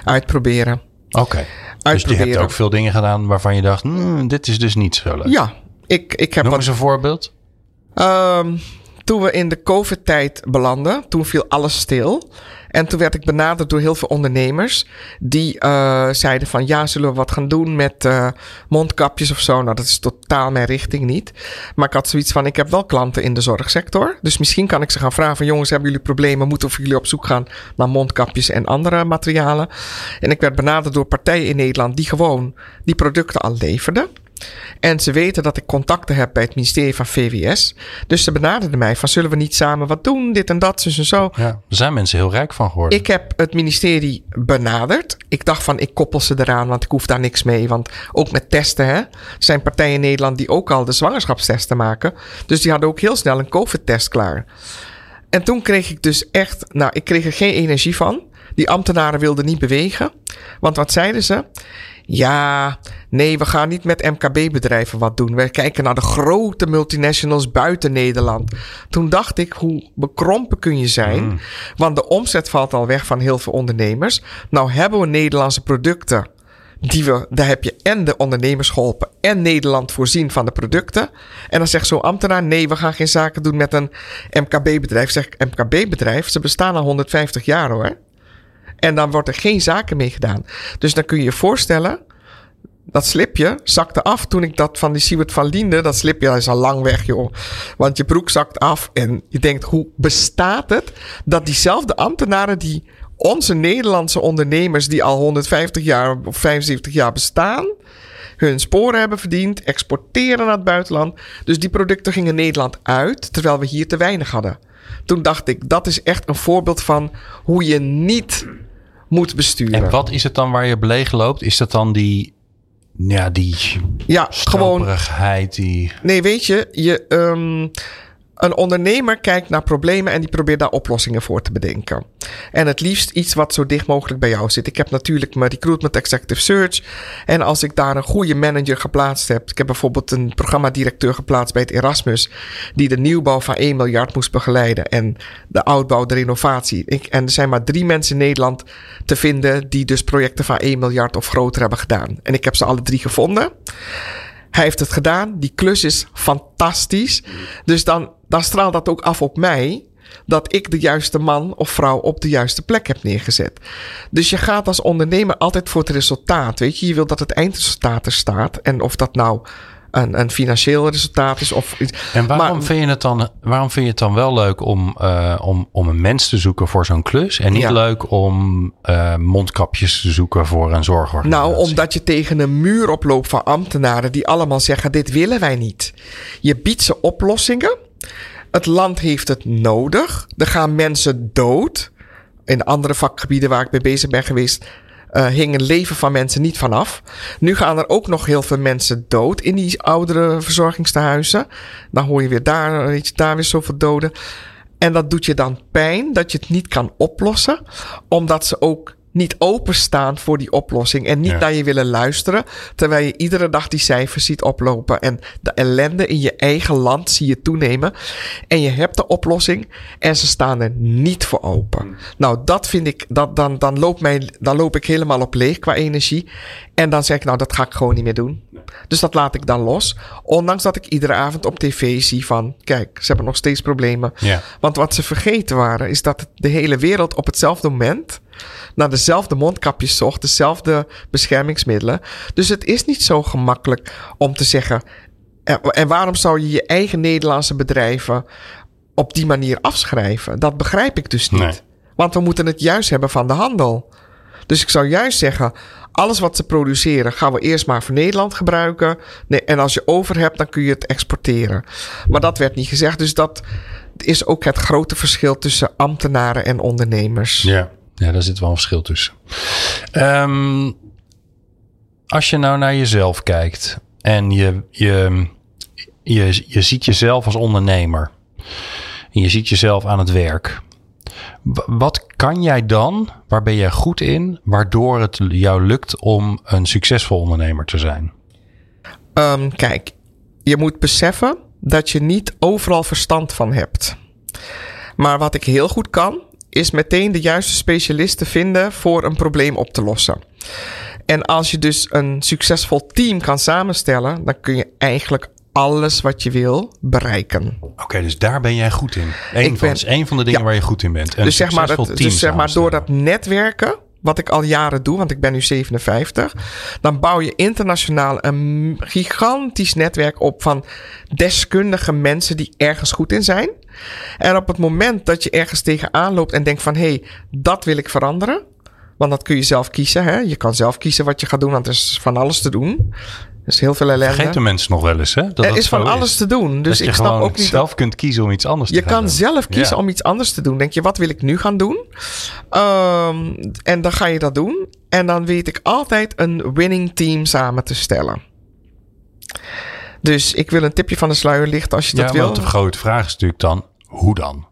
Uitproberen. Oké. Okay. Dus je hebt ook veel dingen gedaan waarvan je dacht, hmm, dit is dus niet zo leuk. Ja. Ik, ik heb Noem eens een voorbeeld. Um, toen we in de COVID-tijd belanden, toen viel alles stil. En toen werd ik benaderd door heel veel ondernemers. Die uh, zeiden van ja, zullen we wat gaan doen met uh, mondkapjes of zo. Nou, dat is totaal mijn richting niet. Maar ik had zoiets van, ik heb wel klanten in de zorgsector. Dus misschien kan ik ze gaan vragen van jongens, hebben jullie problemen? Moeten we jullie op zoek gaan naar mondkapjes en andere materialen? En ik werd benaderd door partijen in Nederland die gewoon die producten al leverden. En ze weten dat ik contacten heb bij het ministerie van VWS. Dus ze benaderden mij van zullen we niet samen wat doen, dit en dat, dus en zo. Ja, er zijn mensen heel rijk van geworden. Ik heb het ministerie benaderd. Ik dacht van ik koppel ze eraan, want ik hoef daar niks mee. Want ook met testen, hè. Er zijn partijen in Nederland die ook al de zwangerschapstesten maken. Dus die hadden ook heel snel een COVID-test klaar. En toen kreeg ik dus echt, nou, ik kreeg er geen energie van. Die ambtenaren wilden niet bewegen. Want wat zeiden ze? Ja, nee, we gaan niet met MKB-bedrijven wat doen. We kijken naar de grote multinationals buiten Nederland. Toen dacht ik, hoe bekrompen kun je zijn? Mm. Want de omzet valt al weg van heel veel ondernemers. Nou hebben we Nederlandse producten. Die we, daar heb je en de ondernemers geholpen en Nederland voorzien van de producten. En dan zegt zo'n ambtenaar: nee, we gaan geen zaken doen met een MKB-bedrijf. Zeg MKB-bedrijf, ze bestaan al 150 jaar hoor. En dan wordt er geen zaken mee gedaan. Dus dan kun je je voorstellen. Dat slipje zakte af toen ik dat van die Siewert van Linde. Dat slipje is al lang weg, joh. Want je broek zakt af. En je denkt, hoe bestaat het dat diezelfde ambtenaren die onze Nederlandse ondernemers die al 150 jaar of 75 jaar bestaan, hun sporen hebben verdiend, exporteren naar het buitenland. Dus die producten gingen Nederland uit, terwijl we hier te weinig hadden. Toen dacht ik, dat is echt een voorbeeld van hoe je niet moet besturen. En wat is het dan waar je belegen loopt? Is dat dan die, ja, die ja, gewoon, die... Nee, weet je, je, um, een ondernemer kijkt naar problemen en die probeert daar oplossingen voor te bedenken. En het liefst iets wat zo dicht mogelijk bij jou zit. Ik heb natuurlijk mijn recruitment executive search. En als ik daar een goede manager geplaatst heb. Ik heb bijvoorbeeld een programmadirecteur geplaatst bij het Erasmus. Die de nieuwbouw van 1 miljard moest begeleiden. En de oudbouw, de renovatie. Ik, en er zijn maar drie mensen in Nederland te vinden. die dus projecten van 1 miljard of groter hebben gedaan. En ik heb ze alle drie gevonden. Hij heeft het gedaan. Die klus is fantastisch. Dus dan, dan straalt dat ook af op mij. Dat ik de juiste man of vrouw op de juiste plek heb neergezet. Dus je gaat als ondernemer altijd voor het resultaat. Weet je, je wilt dat het eindresultaat er staat. En of dat nou een, een financieel resultaat is. Of En waarom, vind je het dan, waarom vind je het dan wel leuk om, uh, om, om een mens te zoeken voor zo'n klus? En niet leuk om uh, mondkapjes te zoeken voor een zorgorganisatie? Nou, omdat je tegen een muur oploopt van ambtenaren die allemaal zeggen: dit willen wij niet. Je biedt ze oplossingen. Het land heeft het nodig. Er gaan mensen dood. In andere vakgebieden waar ik mee bezig ben geweest, uh, hing het leven van mensen niet vanaf. Nu gaan er ook nog heel veel mensen dood in die oudere verzorgingstehuizen. Dan hoor je weer daar, weet je, daar weer zoveel doden. En dat doet je dan pijn dat je het niet kan oplossen, omdat ze ook niet openstaan voor die oplossing en niet Ja. naar je willen luisteren, terwijl je iedere dag die cijfers ziet oplopen en de ellende in je eigen land zie je toenemen en je hebt de oplossing en ze staan er niet voor open. Nou, dat vind ik, dat, dan, dan, loop mij, dan loop ik helemaal op leeg qua energie en dan zeg ik, nou, dat ga ik gewoon niet meer doen. Dus dat laat ik dan los, ondanks dat ik iedere avond op tv zie van, kijk, ze hebben nog steeds problemen. Ja. Want wat ze vergeten waren, is dat de hele wereld op hetzelfde moment naar dezelfde mondkapjes zocht, dezelfde beschermingsmiddelen. Dus het is niet zo gemakkelijk om te zeggen. En en waarom zou je je eigen Nederlandse bedrijven op die manier afschrijven? Dat begrijp ik dus niet. Nee. Want we moeten het juist hebben van de handel. Dus ik zou juist zeggen, alles wat ze produceren gaan we eerst maar voor Nederland gebruiken. Nee, en als je over hebt, dan kun je het exporteren. Maar dat werd niet gezegd. Dus dat is ook het grote verschil tussen ambtenaren en ondernemers. Ja. Ja, daar zit wel een verschil tussen. Ehm, als je nou naar jezelf kijkt en je, je, je, je ziet jezelf als ondernemer en je ziet jezelf aan het werk. Wa- Wat kan jij dan? Waar ben jij goed in? Waardoor het jou lukt om een succesvol ondernemer te zijn? Ehm, kijk, je moet beseffen dat je niet overal verstand van hebt. Maar wat ik heel goed kan, is meteen de juiste specialisten vinden voor een probleem op te lossen. En als je dus een succesvol team kan samenstellen, dan kun je eigenlijk alles wat je wil bereiken. Oké, dus daar ben jij goed in. Eén van, is één van de dingen Ja. waar je goed in bent. Een dus zeg maar, dat, dus zeg maar door dat netwerken, wat ik al jaren doe, want ik ben nu 57, dan bouw je internationaal een gigantisch netwerk op van deskundige mensen die ergens goed in zijn. En op het moment dat je ergens tegenaan loopt en denkt van hé, hey, dat wil ik veranderen. Want dat kun je zelf kiezen. Hè? Je kan zelf kiezen wat je gaat doen, want er is van alles te doen. Er is heel veel ellende. Vergeten mensen nog wel eens, hè? Dat er is van alles te doen. Dus dat ik je snap ook niet zelf kunt kiezen om iets anders te je gaan kan doen. zelf kiezen Ja. om iets anders te doen. Denk je, wat wil ik nu gaan doen? Ehm, en dan ga je dat doen. En dan weet ik altijd een winning team samen te stellen. Dus ik wil een tipje van de sluier lichten als je Ja, dat wil. de grote vraag is natuurlijk dan, hoe dan?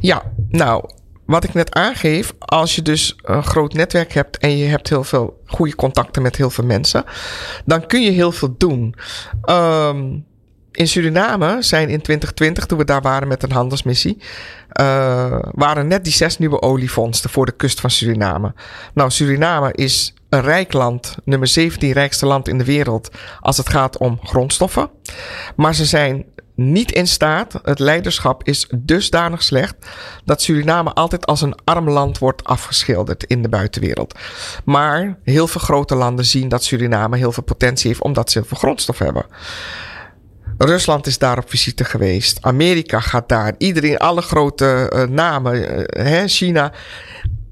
Ja, nou, wat ik net aangeef, als je dus een groot netwerk hebt en je hebt heel veel goede contacten met heel veel mensen, dan kun je heel veel doen. Ehm, in Suriname zijn in 2020, toen we daar waren met een handelsmissie, eh, waren net die zes nieuwe olievondsten voor de kust van Suriname. Nou, Suriname is een rijk land, nummer 17 rijkste land in de wereld als het gaat om grondstoffen. Maar ze zijn niet in staat, het leiderschap is dusdanig slecht, dat Suriname altijd als een arm land wordt afgeschilderd in de buitenwereld. Maar heel veel grote landen zien dat Suriname heel veel potentie heeft omdat ze heel veel grondstof hebben. Rusland is daar op visite geweest. Amerika gaat daar. Iedereen, alle grote eh, namen, eh, China.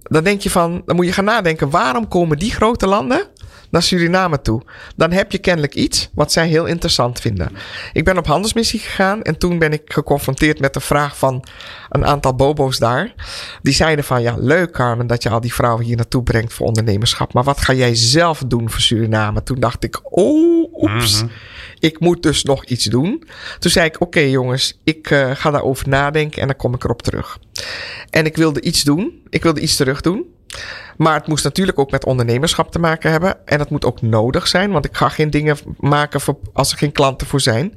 Dan denk je van, dan moet je gaan nadenken, waarom komen die grote landen naar Suriname toe? Dan heb je kennelijk iets wat zij heel interessant vinden. Ik ben op handelsmissie gegaan en toen ben ik geconfronteerd met de vraag van een aantal bobo's daar. Die zeiden van, ja, leuk Carmen dat je al die vrouwen hier naartoe brengt voor ondernemerschap. Maar wat ga jij zelf doen voor Suriname? Toen dacht ik, oh, oeps. Ik moet dus nog iets doen. Toen zei ik: Oké, jongens, ik eh, ga daarover nadenken en dan kom ik erop terug. En ik wilde iets doen. Ik wilde iets terug doen. Maar het moest natuurlijk ook met ondernemerschap te maken hebben. En dat moet ook nodig zijn, want ik ga geen dingen maken voor, als er geen klanten voor zijn.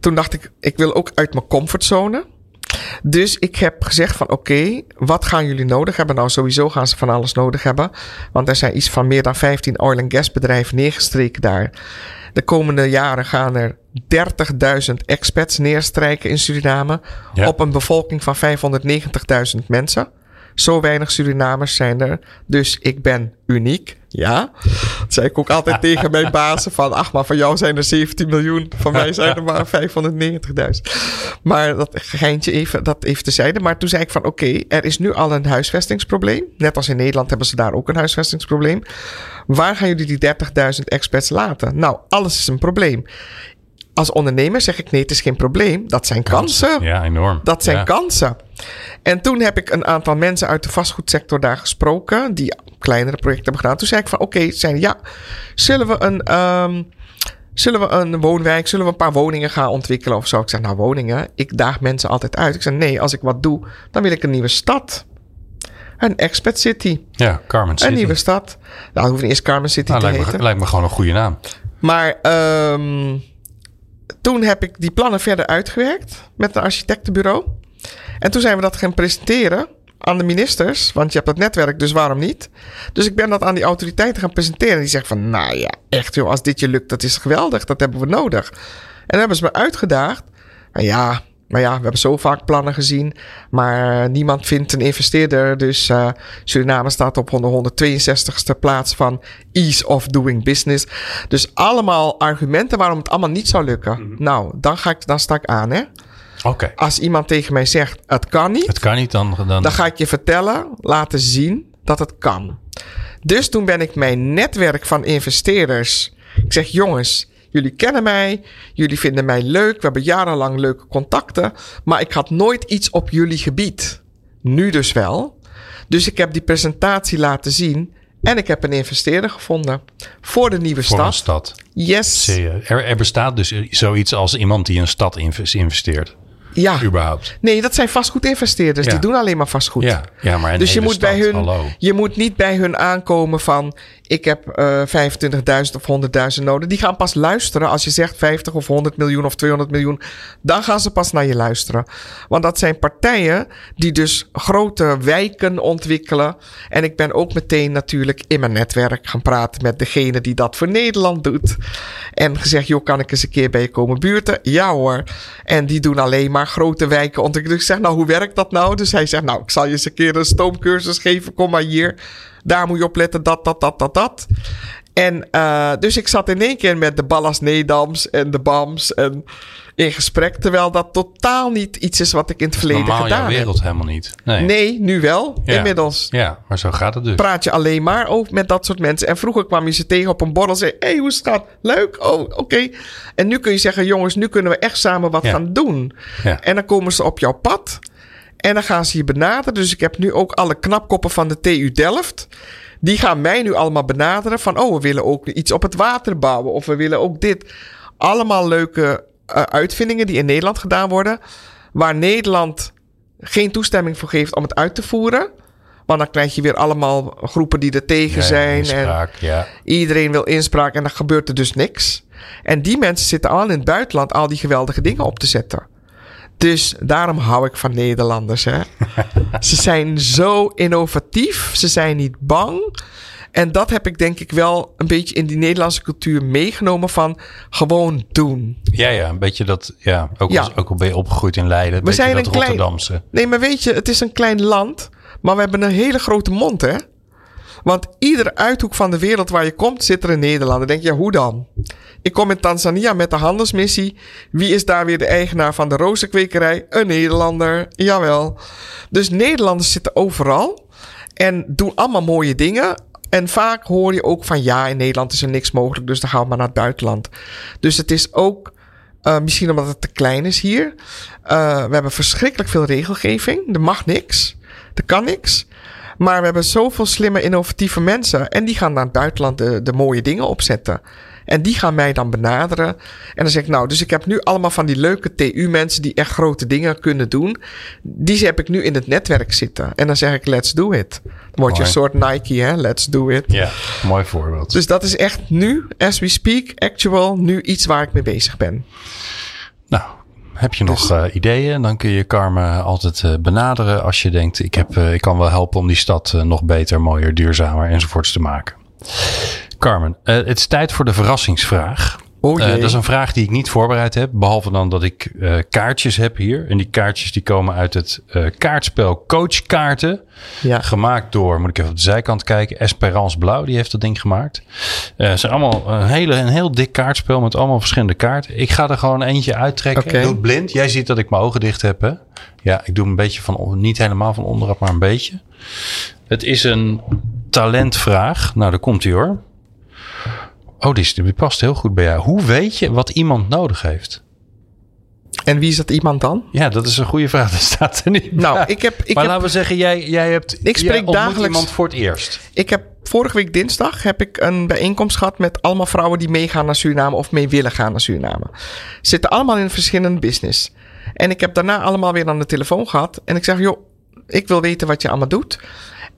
Toen dacht ik: Ik wil ook uit mijn comfortzone. Dus ik heb gezegd van oké, wat gaan jullie nodig hebben? Nou, sowieso gaan ze van alles nodig hebben. Want er zijn iets van meer dan 15 oil en gas bedrijven neergestreken daar. De komende jaren gaan er 30.000 expats neerstrijken in Suriname. Ja. Op een bevolking van 590.000 mensen. Zo weinig Surinamers zijn er. Dus ik ben uniek. Ja. Dat zei ik ook altijd tegen mijn bazen. Van, ach, maar van jou zijn er 17 miljoen. Van mij zijn er maar 590.000. Maar dat geintje even, dat even tezijde. Maar toen zei ik van, oké, er is nu al een huisvestingsprobleem. Net als in Nederland hebben ze daar ook een huisvestingsprobleem. Waar gaan jullie die 30.000 expats laten? Nou, alles is een probleem. Als ondernemer zeg ik, nee, het is geen probleem. Dat zijn kansen. Ja, enorm. Dat zijn Ja. kansen. En toen heb ik een aantal mensen uit de vastgoedsector daar gesproken. Die kleinere projecten hebben gedaan. Toen zei ik van oké, zijn ja, zullen we een. ehm, Zullen we een woonwijk, zullen we een paar woningen gaan ontwikkelen of zo? Ik zei, nou woningen, ik daag mensen altijd uit. Ik zei, nee, als ik wat doe, dan wil ik een nieuwe stad. Een expat city. Ja, Carmen City. Een nieuwe stad. Nou, hoeft niet eens Carmen City Nou, te lijkt, heten. me, lijkt me gewoon een goede naam. Maar ehm, toen heb ik die plannen verder uitgewerkt met een architectenbureau. En toen zijn we dat gaan presenteren aan de ministers. Want je hebt dat netwerk, dus waarom niet? Dus ik ben dat aan die autoriteiten gaan presenteren. Die zeggen van, nou ja, echt joh, als dit je lukt, dat is geweldig. Dat hebben we nodig. En dan hebben ze me uitgedaagd. Maar ja, maar ja, we hebben zo vaak plannen gezien. Maar niemand vindt een investeerder. Dus eh, Suriname staat op de 162ste plaats van ease of doing business. Dus allemaal argumenten waarom het allemaal niet zou lukken. Nou, dan, ga ik, dan sta ik aan, hè. Oké. Als iemand tegen mij zegt, het kan niet. Het kan niet dan. dan, Dan ga ik je vertellen, laten zien dat het kan. Dus toen ben ik mijn netwerk van investeerders. Ik zeg, jongens, jullie kennen mij. Jullie vinden mij leuk. We hebben jarenlang leuke contacten. Maar ik had nooit iets op jullie gebied. Nu dus wel. Dus ik heb die presentatie laten zien. En ik heb een investeerder gevonden. Voor de nieuwe voor een stad. stad. Yes. Er, er bestaat dus zoiets als iemand die een stad inves- investeert. Ja. Überhaupt. Nee, dat zijn vastgoedinvesteerders. Ja. Die doen alleen maar vastgoed. Ja, ja maar Dus je moet, bij hun, Hallo. je moet niet bij hun aankomen van... ik heb eh 25.000 of 100.000 nodig. Die gaan pas luisteren als je zegt 50 of 100 miljoen of 200 miljoen. Dan gaan ze pas naar je luisteren. Want dat zijn partijen die dus grote wijken ontwikkelen. En ik ben ook meteen natuurlijk in mijn netwerk gaan praten... met degene die dat voor Nederland doet. En gezegd, joh, kan ik eens een keer bij je komen buurten? Ja hoor. En die doen alleen maar grote wijken ontwikkelen. Dus ik zeg, nou, hoe werkt dat nou? Dus hij zegt, nou, ik zal je eens een keer een stoomcursus geven. Kom maar hier. Daar moet je op letten, dat, dat, dat, dat, dat. En uh, dus ik zat in één keer met de Ballas Nedams en de BAMS en in gesprek. Terwijl dat totaal niet iets is wat ik in het verleden Normaal gedaan heb. wereld helemaal niet. Nee. Nee, nu wel. Ja. Inmiddels Ja, maar zo gaat het dus. praat je alleen maar over met dat soort mensen. En vroeger kwam je ze tegen op een borrel en zei: hey, hoe is het gaat? Leuk, oh, oké. En nu kun je zeggen: jongens, nu kunnen we echt samen wat Ja. gaan doen. Ja. En dan komen ze op jouw pad. En dan gaan ze je benaderen. Dus ik heb nu ook alle knapkoppen van de TU Delft. Die gaan mij nu allemaal benaderen. Van, oh, we willen ook iets op het water bouwen. Of we willen ook dit. Allemaal leuke eh, uitvindingen die in Nederland gedaan worden. Waar Nederland geen toestemming voor geeft om het uit te voeren. Want dan krijg je weer allemaal groepen die er tegen Ja, zijn. En inspraak, ja. iedereen wil inspraak en dan gebeurt er dus niks. En die mensen zitten al in het buitenland al die geweldige dingen op te zetten. Dus daarom hou ik van Nederlanders. Hè? ze zijn zo innovatief. Ze zijn niet bang. En dat heb ik denk ik wel een beetje in die Nederlandse cultuur meegenomen van gewoon doen. Ja, ja, een beetje dat, ja, ook, Ja. Als, ook al ben je opgegroeid in Leiden, een We zijn dat een klein- Rotterdamse. Nee, maar weet je, het is een klein land, maar we hebben een hele grote mond, hè? Want iedere uithoek van de wereld waar je komt, zit er een Nederlander. Denk je, hoe dan? Ik kom in Tanzania met de handelsmissie. Wie is daar weer de eigenaar van de rozenkwekerij? Een Nederlander, jawel. Dus Nederlanders zitten overal en doen allemaal mooie dingen. En vaak hoor je ook van ja, in Nederland is er niks mogelijk, dus dan gaan we maar naar het buitenland. Dus het is ook uh, misschien omdat het te klein is hier. Uh, we hebben verschrikkelijk veel regelgeving. Er mag niks. Er kan niks. Maar we hebben zoveel slimme, innovatieve mensen. En die gaan naar het buitenland de, de mooie dingen opzetten. En die gaan mij dan benaderen. En dan zeg ik, nou, dus ik heb nu allemaal van die leuke TU-mensen die echt grote dingen kunnen doen. Die heb ik nu in het netwerk zitten. En dan zeg ik, let's do it. Dan word je een soort Nike, hè? Let's do it. Ja, mooi voorbeeld. Dus dat is echt nu, as we speak, actual, nu iets waar ik mee bezig ben. Nou, heb je nog uh, ideeën? Dan kun je Carmen altijd uh, benaderen als je denkt, ik, heb, uh, ik kan wel helpen om die stad nog beter, mooier, duurzamer enzovoorts te maken. Carmen, het is tijd voor de verrassingsvraag. Oh Uh, dat is een vraag die ik niet voorbereid heb. Behalve dan dat ik uh, kaartjes heb hier. En die kaartjes die komen uit het uh, kaartspel Coachkaarten. Ja. Gemaakt door, moet ik even op de zijkant kijken, Esperance Blauw. Die heeft dat ding gemaakt. Uh, het is allemaal een, hele, een heel dik kaartspel met allemaal verschillende kaarten. Ik ga er gewoon eentje uittrekken. Okay. Doe het blind. Jij ziet dat ik mijn ogen dicht heb. Hè? Ja, ik doe een beetje van, niet helemaal van onderaf, maar een beetje. Het is een talentvraag. Nou, daar komt hij hoor. Oh, die, die past heel goed bij jou. Hoe weet je wat iemand nodig heeft? En wie is dat iemand dan? Ja, dat is een goede vraag. Dat staat er niet Nou, bij. ik heb... Ik maar heb, laten we zeggen, jij, jij hebt... Ik spreek dagelijks- iemand voor het eerst. Ik heb vorige week dinsdag heb ik een bijeenkomst gehad met allemaal vrouwen die meegaan naar Suriname of mee willen gaan naar Suriname. Zitten allemaal in verschillende business. En ik heb daarna allemaal weer aan de telefoon gehad. En ik zeg, joh, ik wil weten wat je allemaal doet.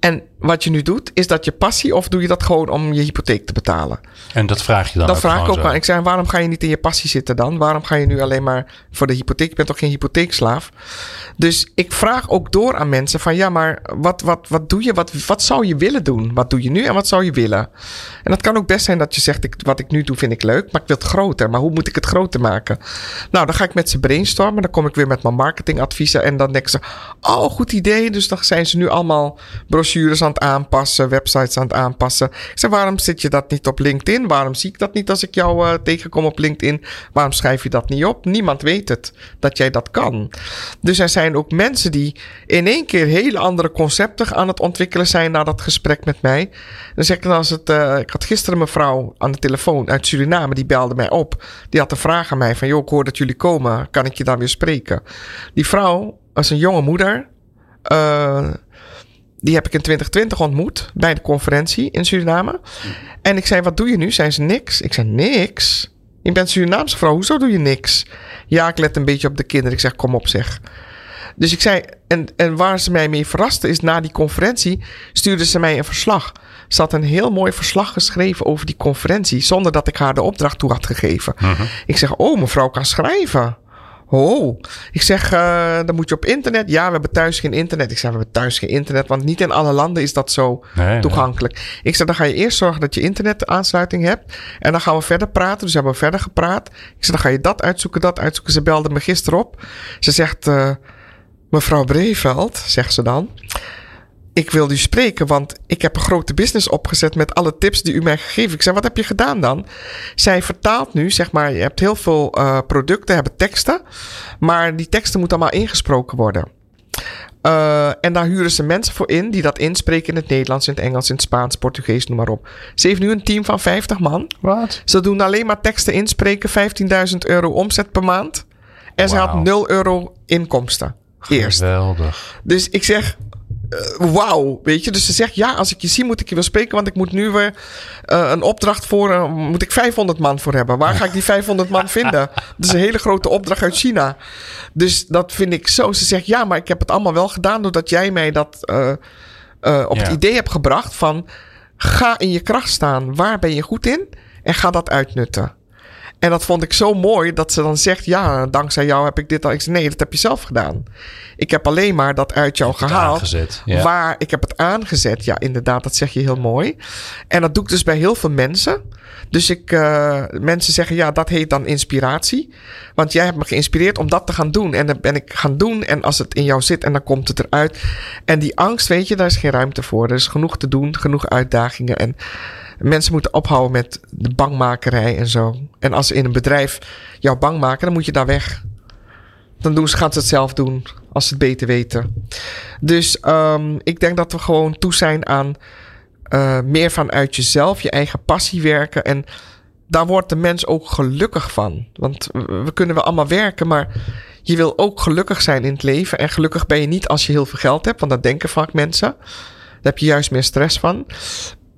En wat je nu doet, is dat je passie of doe je dat gewoon om je hypotheek te betalen? En dat vraag je dan Dat vraag ik ook aan. Ik zei, waarom ga je niet in je passie zitten dan? Waarom ga je nu alleen maar voor de hypotheek? Je bent toch geen hypotheekslaaf? Dus ik vraag ook door aan mensen van, ja, maar wat, wat, wat doe je? Wat, wat zou je willen doen? Wat doe je nu en wat zou je willen? En dat kan ook best zijn dat je zegt, ik, wat ik nu doe vind ik leuk, maar ik wil het groter. Maar hoe moet ik het groter maken? Nou, dan ga ik met ze brainstormen. Dan kom ik weer met mijn marketingadviezen. En dan denken ze, oh, goed idee. Dus dan zijn ze nu allemaal brochures aan het aanpassen, websites aan het aanpassen. Ik zeg, waarom zit je dat niet op LinkedIn? Waarom zie ik dat niet als ik jou eh, tegenkom op LinkedIn? Waarom schrijf je dat niet op? Niemand weet het, dat jij dat kan. Dus er zijn ook mensen die in één keer hele andere concepten aan het ontwikkelen zijn na dat gesprek met mij. Dan zeg ik dan als het, eh, ik had gisteren een mevrouw aan de telefoon uit Suriname, die belde mij op. Die had een vraag aan mij van, joh, ik hoor dat jullie komen, kan ik je dan weer spreken? Die vrouw was een jonge moeder, eh, die heb ik in 2020 ontmoet bij de conferentie in Suriname. En ik zei, wat doe je nu? Zei ze, niks. Ik zei, niks? Je bent Surinaamse vrouw, hoezo doe je niks? Ja, ik let een beetje op de kinderen. Ik zeg, kom op zeg. Dus ik zei, en, en waar ze mij mee verraste is, na die conferentie stuurde ze mij een verslag. Ze had een heel mooi verslag geschreven over die conferentie, zonder dat ik haar de opdracht toe had gegeven. Ik zeg, oh, mevrouw kan schrijven. Oh, ik zeg, eh, dan moet je op internet. Ja, we hebben thuis geen internet. Ik zeg, we hebben thuis geen internet, want niet in alle landen is dat zo Nee, nee. toegankelijk. Ik zeg, dan ga je eerst zorgen dat je internetaansluiting hebt. En dan gaan we verder praten. Dus hebben we verder gepraat. Ik zeg, dan ga je dat uitzoeken, dat uitzoeken. Ze belde me gisteren op. Ze zegt, eh, mevrouw Breveld, zegt ze dan. Ik wil u spreken, want ik heb een grote business opgezet met alle tips die u mij gegeven. Ik zei, wat heb je gedaan dan? Zij vertaalt nu, zeg maar, je hebt heel veel eh, producten, hebben teksten. Maar die teksten moeten allemaal ingesproken worden. Uh, en daar huren ze mensen voor in die dat inspreken in het Nederlands, in het Engels, in het Spaans, Portugees, noem maar op. Ze heeft nu een team van 50 man. Wat? Ze doen alleen maar teksten inspreken, 15.000 euro omzet per maand. En ze had 0 euro inkomsten. Eerst. Geweldig. Dus ik zeg, eh, wauw, weet je. Dus ze zegt, ja, als ik je zie moet ik je wel spreken, want ik moet nu weer eh, een opdracht voor, eh, moet ik 500 man voor hebben. Waar ga ik die 500 man vinden? Dat is een hele grote opdracht uit China. Dus dat vind ik zo. Ze zegt, ja, maar ik heb het allemaal wel gedaan doordat jij mij dat op Ja. het idee hebt gebracht van, ga in je kracht staan. Waar ben je goed in? En ga dat uitnutten. En dat vond ik zo mooi dat ze dan zegt: Ja, dankzij jou heb ik dit al. Ik zei: Nee, dat heb je zelf gedaan. Ik heb alleen maar dat uit jou gehaald. aangezet, ja. Waar ik heb het aangezet. Ja, inderdaad, dat zeg je heel mooi. En dat doe ik dus bij heel veel mensen. Dus ik, eh, mensen zeggen: Ja, dat heet dan inspiratie. Want jij hebt me geïnspireerd om dat te gaan doen. En dan ben ik gaan doen. En als het in jou zit en dan komt het eruit. En die angst, weet je, daar is geen ruimte voor. Er is genoeg te doen, genoeg uitdagingen. En Mensen moeten ophouden met de bangmakerij en zo. En als ze in een bedrijf jou bang maken, dan moet je daar weg. Dan doen ze, gaan ze het zelf doen, als ze het beter weten. Dus um, ik denk dat we gewoon toe zijn aan uh, meer vanuit jezelf, je eigen passie werken. En daar wordt de mens ook gelukkig van. Want we kunnen wel allemaal werken, maar je wil ook gelukkig zijn in het leven. En gelukkig ben je niet als je heel veel geld hebt, want dat denken vaak mensen. Daar heb je juist meer stress van.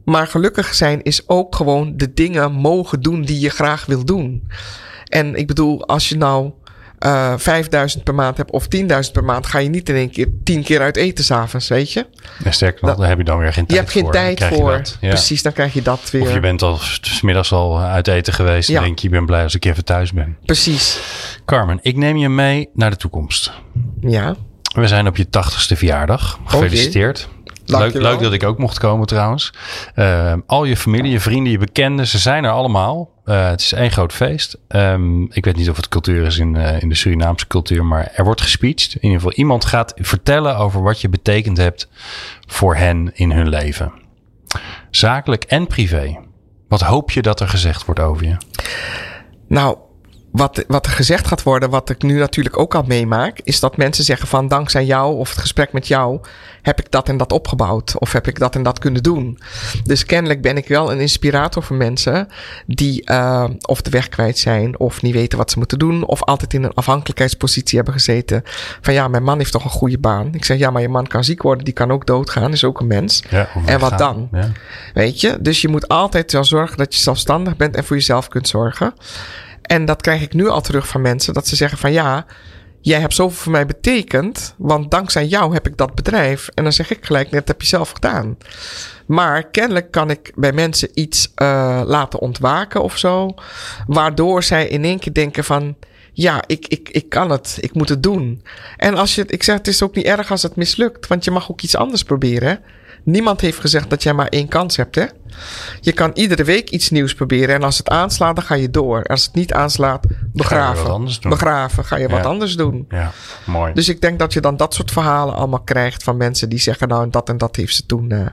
Maar gelukkig zijn is ook gewoon de dingen mogen doen die je graag wil doen. En ik bedoel, als je nou uh, 5000 per maand hebt of 10.000 per maand, ga je niet in één keer 10 keer uit eten s'avonds, weet je? Ja, sterker nog, daar heb je dan weer geen Je tijd hebt geen voor. tijd Dan krijg je voor. ja. Precies, dan krijg je dat weer. Of je bent al s- smiddags al uit eten geweest. Ja. En denk je, ik ben blij als ik even thuis ben. Precies. Carmen, ik neem je mee naar de toekomst. Ja. We zijn op je tachtigste verjaardag. Gefeliciteerd. Leuk, leuk dat ik ook mocht komen trouwens. Eh, al je familie, je vrienden, je bekenden, ze zijn er allemaal. Eh, het is één groot feest. Ehm, ik weet niet of het cultuur is in, eh, in de Surinaamse cultuur, maar er wordt gespeecht. In ieder geval, iemand gaat vertellen over wat je betekend hebt voor hen in hun leven. Zakelijk en privé. Wat hoop je dat er gezegd wordt over je? Nou, wat, wat er gezegd gaat worden, wat ik nu natuurlijk ook al meemaak, is dat mensen zeggen van dankzij jou of het gesprek met jou heb ik dat en dat opgebouwd of heb ik dat en dat kunnen doen. Dus kennelijk ben ik wel een inspirator voor mensen die uh, of de weg kwijt zijn of niet weten wat ze moeten doen of altijd in een afhankelijkheidspositie hebben gezeten. Van ja, mijn man heeft toch een goede baan. Ik zeg ja, maar je man kan ziek worden, die kan ook doodgaan, is ook een mens. Ja, En wat dan? Ja. Weet je? Dus je moet altijd wel zorgen dat je zelfstandig bent en voor jezelf kunt zorgen. En dat krijg ik nu al terug van mensen. Dat ze zeggen van ja, jij hebt zoveel voor mij betekend, want dankzij jou heb ik dat bedrijf. En dan zeg ik gelijk, net heb je zelf gedaan. Maar kennelijk kan ik bij mensen iets uh, laten ontwaken of zo, waardoor zij in één keer denken van, ja, ik, ik, ik kan het, ik moet het doen. En als je, ik zeg, het is ook niet erg als het mislukt, want je mag ook iets anders proberen. Niemand heeft gezegd dat jij maar één kans hebt, hè? Je kan iedere week iets nieuws proberen. En als het aanslaat, dan ga je door. Als het niet aanslaat, begraven. Ga begraven, ga je wat anders doen. Ja, mooi. Dus ik denk dat je dan dat soort verhalen allemaal krijgt van mensen die zeggen: Nou, dat en dat heeft ze toen uh,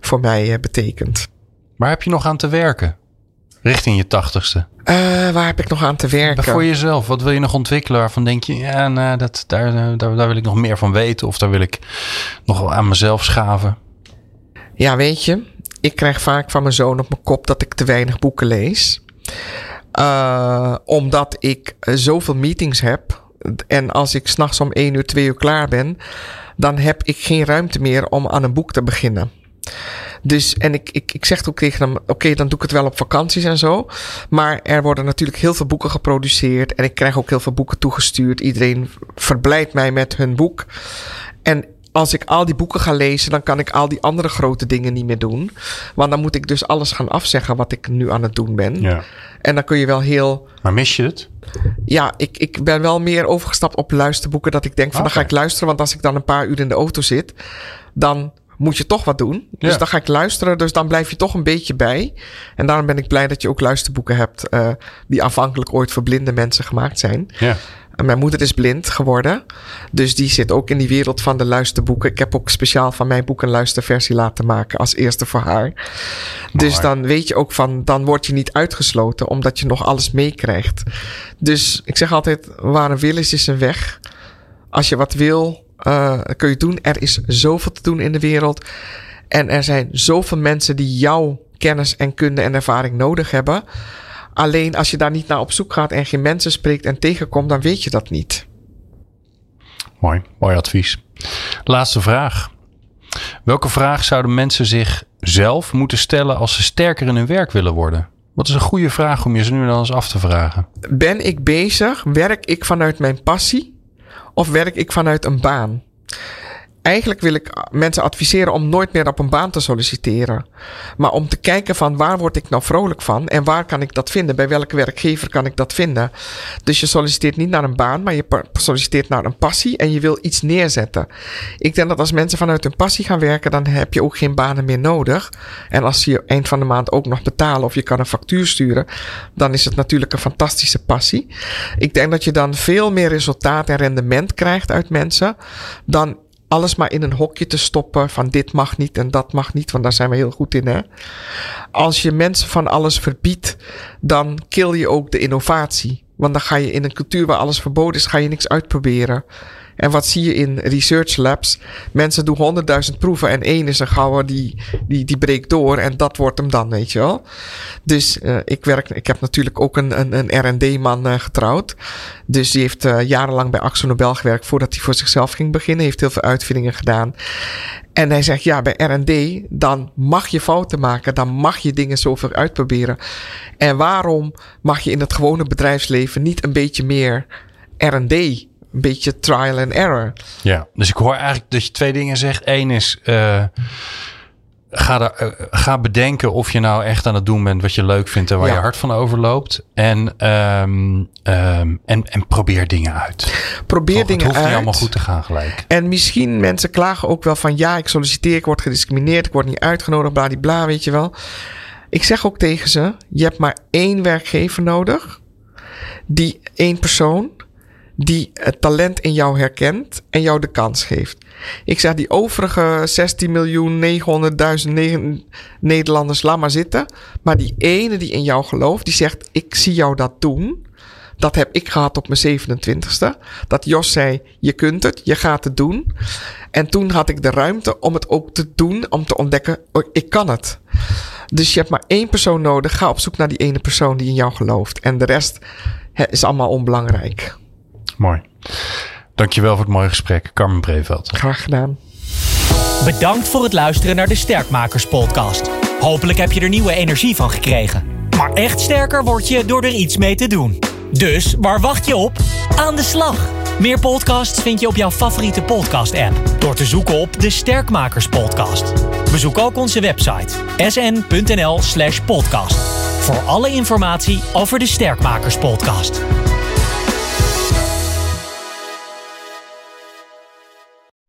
voor mij uh, betekend. Waar heb je nog aan te werken? Richting je tachtigste. Uh, waar heb ik nog aan te werken? Voor jezelf. Wat wil je nog ontwikkelen waarvan denk je, ja, nou, dat, daar, daar, daar wil ik nog meer van weten. Of daar wil ik nog aan mezelf schaven. Ja, weet je, ik krijg vaak van mijn zoon op mijn kop dat ik te weinig boeken lees. Uh, omdat ik zoveel meetings heb. En als ik s'nachts om 1 uur, 2 uur klaar ben, dan heb ik geen ruimte meer om aan een boek te beginnen. Dus, en ik, ik, ik zeg ook tegen hem: oké, dan doe ik het wel op vakanties en zo. Maar er worden natuurlijk heel veel boeken geproduceerd. En ik krijg ook heel veel boeken toegestuurd. Iedereen verblijdt mij met hun boek. En als ik al die boeken ga lezen, dan kan ik al die andere grote dingen niet meer doen. Want dan moet ik dus alles gaan afzeggen wat ik nu aan het doen ben. Ja. En dan kun je wel heel. Maar mis je het? Ja, ik, ik ben wel meer overgestapt op luisterboeken. Dat ik denk van okay. dan ga ik luisteren. Want als ik dan een paar uur in de auto zit, dan moet je toch wat doen. Dus ja. dan ga ik luisteren. Dus dan blijf je toch een beetje bij. En daarom ben ik blij dat je ook luisterboeken hebt. Uh, die aanvankelijk ooit voor blinde mensen gemaakt zijn. Ja. Mijn moeder is blind geworden. Dus die zit ook in die wereld van de luisterboeken. Ik heb ook speciaal van mijn boek een luisterversie laten maken als eerste voor haar. Dus dan weet je ook van, dan word je niet uitgesloten omdat je nog alles meekrijgt. Dus ik zeg altijd, waar een wil is, is een weg. Als je wat wil, uh, kun je doen. Er is zoveel te doen in de wereld. En er zijn zoveel mensen die jouw kennis en kunde en ervaring nodig hebben. Alleen als je daar niet naar op zoek gaat en geen mensen spreekt en tegenkomt, dan weet je dat niet. Mooi, mooi advies. Laatste vraag. Welke vraag zouden mensen zich zelf moeten stellen als ze sterker in hun werk willen worden? Wat is een goede vraag om je ze nu dan eens af te vragen? Ben ik bezig? Werk ik vanuit mijn passie? Of werk ik vanuit een baan? Eigenlijk wil ik mensen adviseren om nooit meer op een baan te solliciteren. Maar om te kijken van waar word ik nou vrolijk van en waar kan ik dat vinden? Bij welke werkgever kan ik dat vinden? Dus je solliciteert niet naar een baan, maar je solliciteert naar een passie en je wil iets neerzetten. Ik denk dat als mensen vanuit hun passie gaan werken, dan heb je ook geen banen meer nodig. En als ze je eind van de maand ook nog betalen of je kan een factuur sturen, dan is het natuurlijk een fantastische passie. Ik denk dat je dan veel meer resultaat en rendement krijgt uit mensen dan alles maar in een hokje te stoppen van dit mag niet en dat mag niet, want daar zijn we heel goed in. Hè? Als je mensen van alles verbiedt, dan kill je ook de innovatie. Want dan ga je in een cultuur waar alles verboden is, ga je niks uitproberen. En wat zie je in research labs? Mensen doen honderdduizend proeven en één is een gouden die, die, die breekt door en dat wordt hem dan, weet je wel. Dus uh, ik werk, ik heb natuurlijk ook een, een, een R&D-man uh, getrouwd. Dus die heeft uh, jarenlang bij Axo Nobel gewerkt voordat hij voor zichzelf ging beginnen. Heeft heel veel uitvindingen gedaan. En hij zegt, ja, bij R&D, dan mag je fouten maken. Dan mag je dingen zoveel uitproberen. En waarom mag je in het gewone bedrijfsleven niet een beetje meer R&D een beetje trial and error. Ja, dus ik hoor eigenlijk dat je twee dingen zegt. Eén is, uh, ga, uh, ga bedenken of je nou echt aan het doen bent wat je leuk vindt en waar ja. je hart van overloopt. En, um, um, en, en probeer dingen uit. Probeer Toch, dingen het hoeft uit. niet allemaal goed te gaan gelijk. En misschien mensen klagen ook wel van ja, ik solliciteer, ik word gediscrimineerd, ik word niet uitgenodigd, bladibla, weet je wel. Ik zeg ook tegen ze, je hebt maar één werkgever nodig. Die één persoon die het talent in jou herkent en jou de kans geeft. Ik zeg die overige 16 miljoen 900.000 Nederlanders, laat maar zitten. Maar die ene die in jou gelooft, die zegt: Ik zie jou dat doen. Dat heb ik gehad op mijn 27ste. Dat Jos zei: Je kunt het, je gaat het doen. En toen had ik de ruimte om het ook te doen, om te ontdekken: oh, Ik kan het. Dus je hebt maar één persoon nodig. Ga op zoek naar die ene persoon die in jou gelooft. En de rest is allemaal onbelangrijk. Mooi. Dankjewel voor het mooie gesprek, Carmen Breveld. Graag gedaan. Bedankt voor het luisteren naar de Sterkmakers podcast. Hopelijk heb je er nieuwe energie van gekregen. Maar echt sterker word je door er iets mee te doen. Dus waar wacht je op? Aan de slag! Meer podcasts vind je op jouw favoriete podcast-app door te zoeken op de Sterkmakers Podcast. Bezoek ook onze website sn.nl/podcast voor alle informatie over de Sterkmakers Podcast.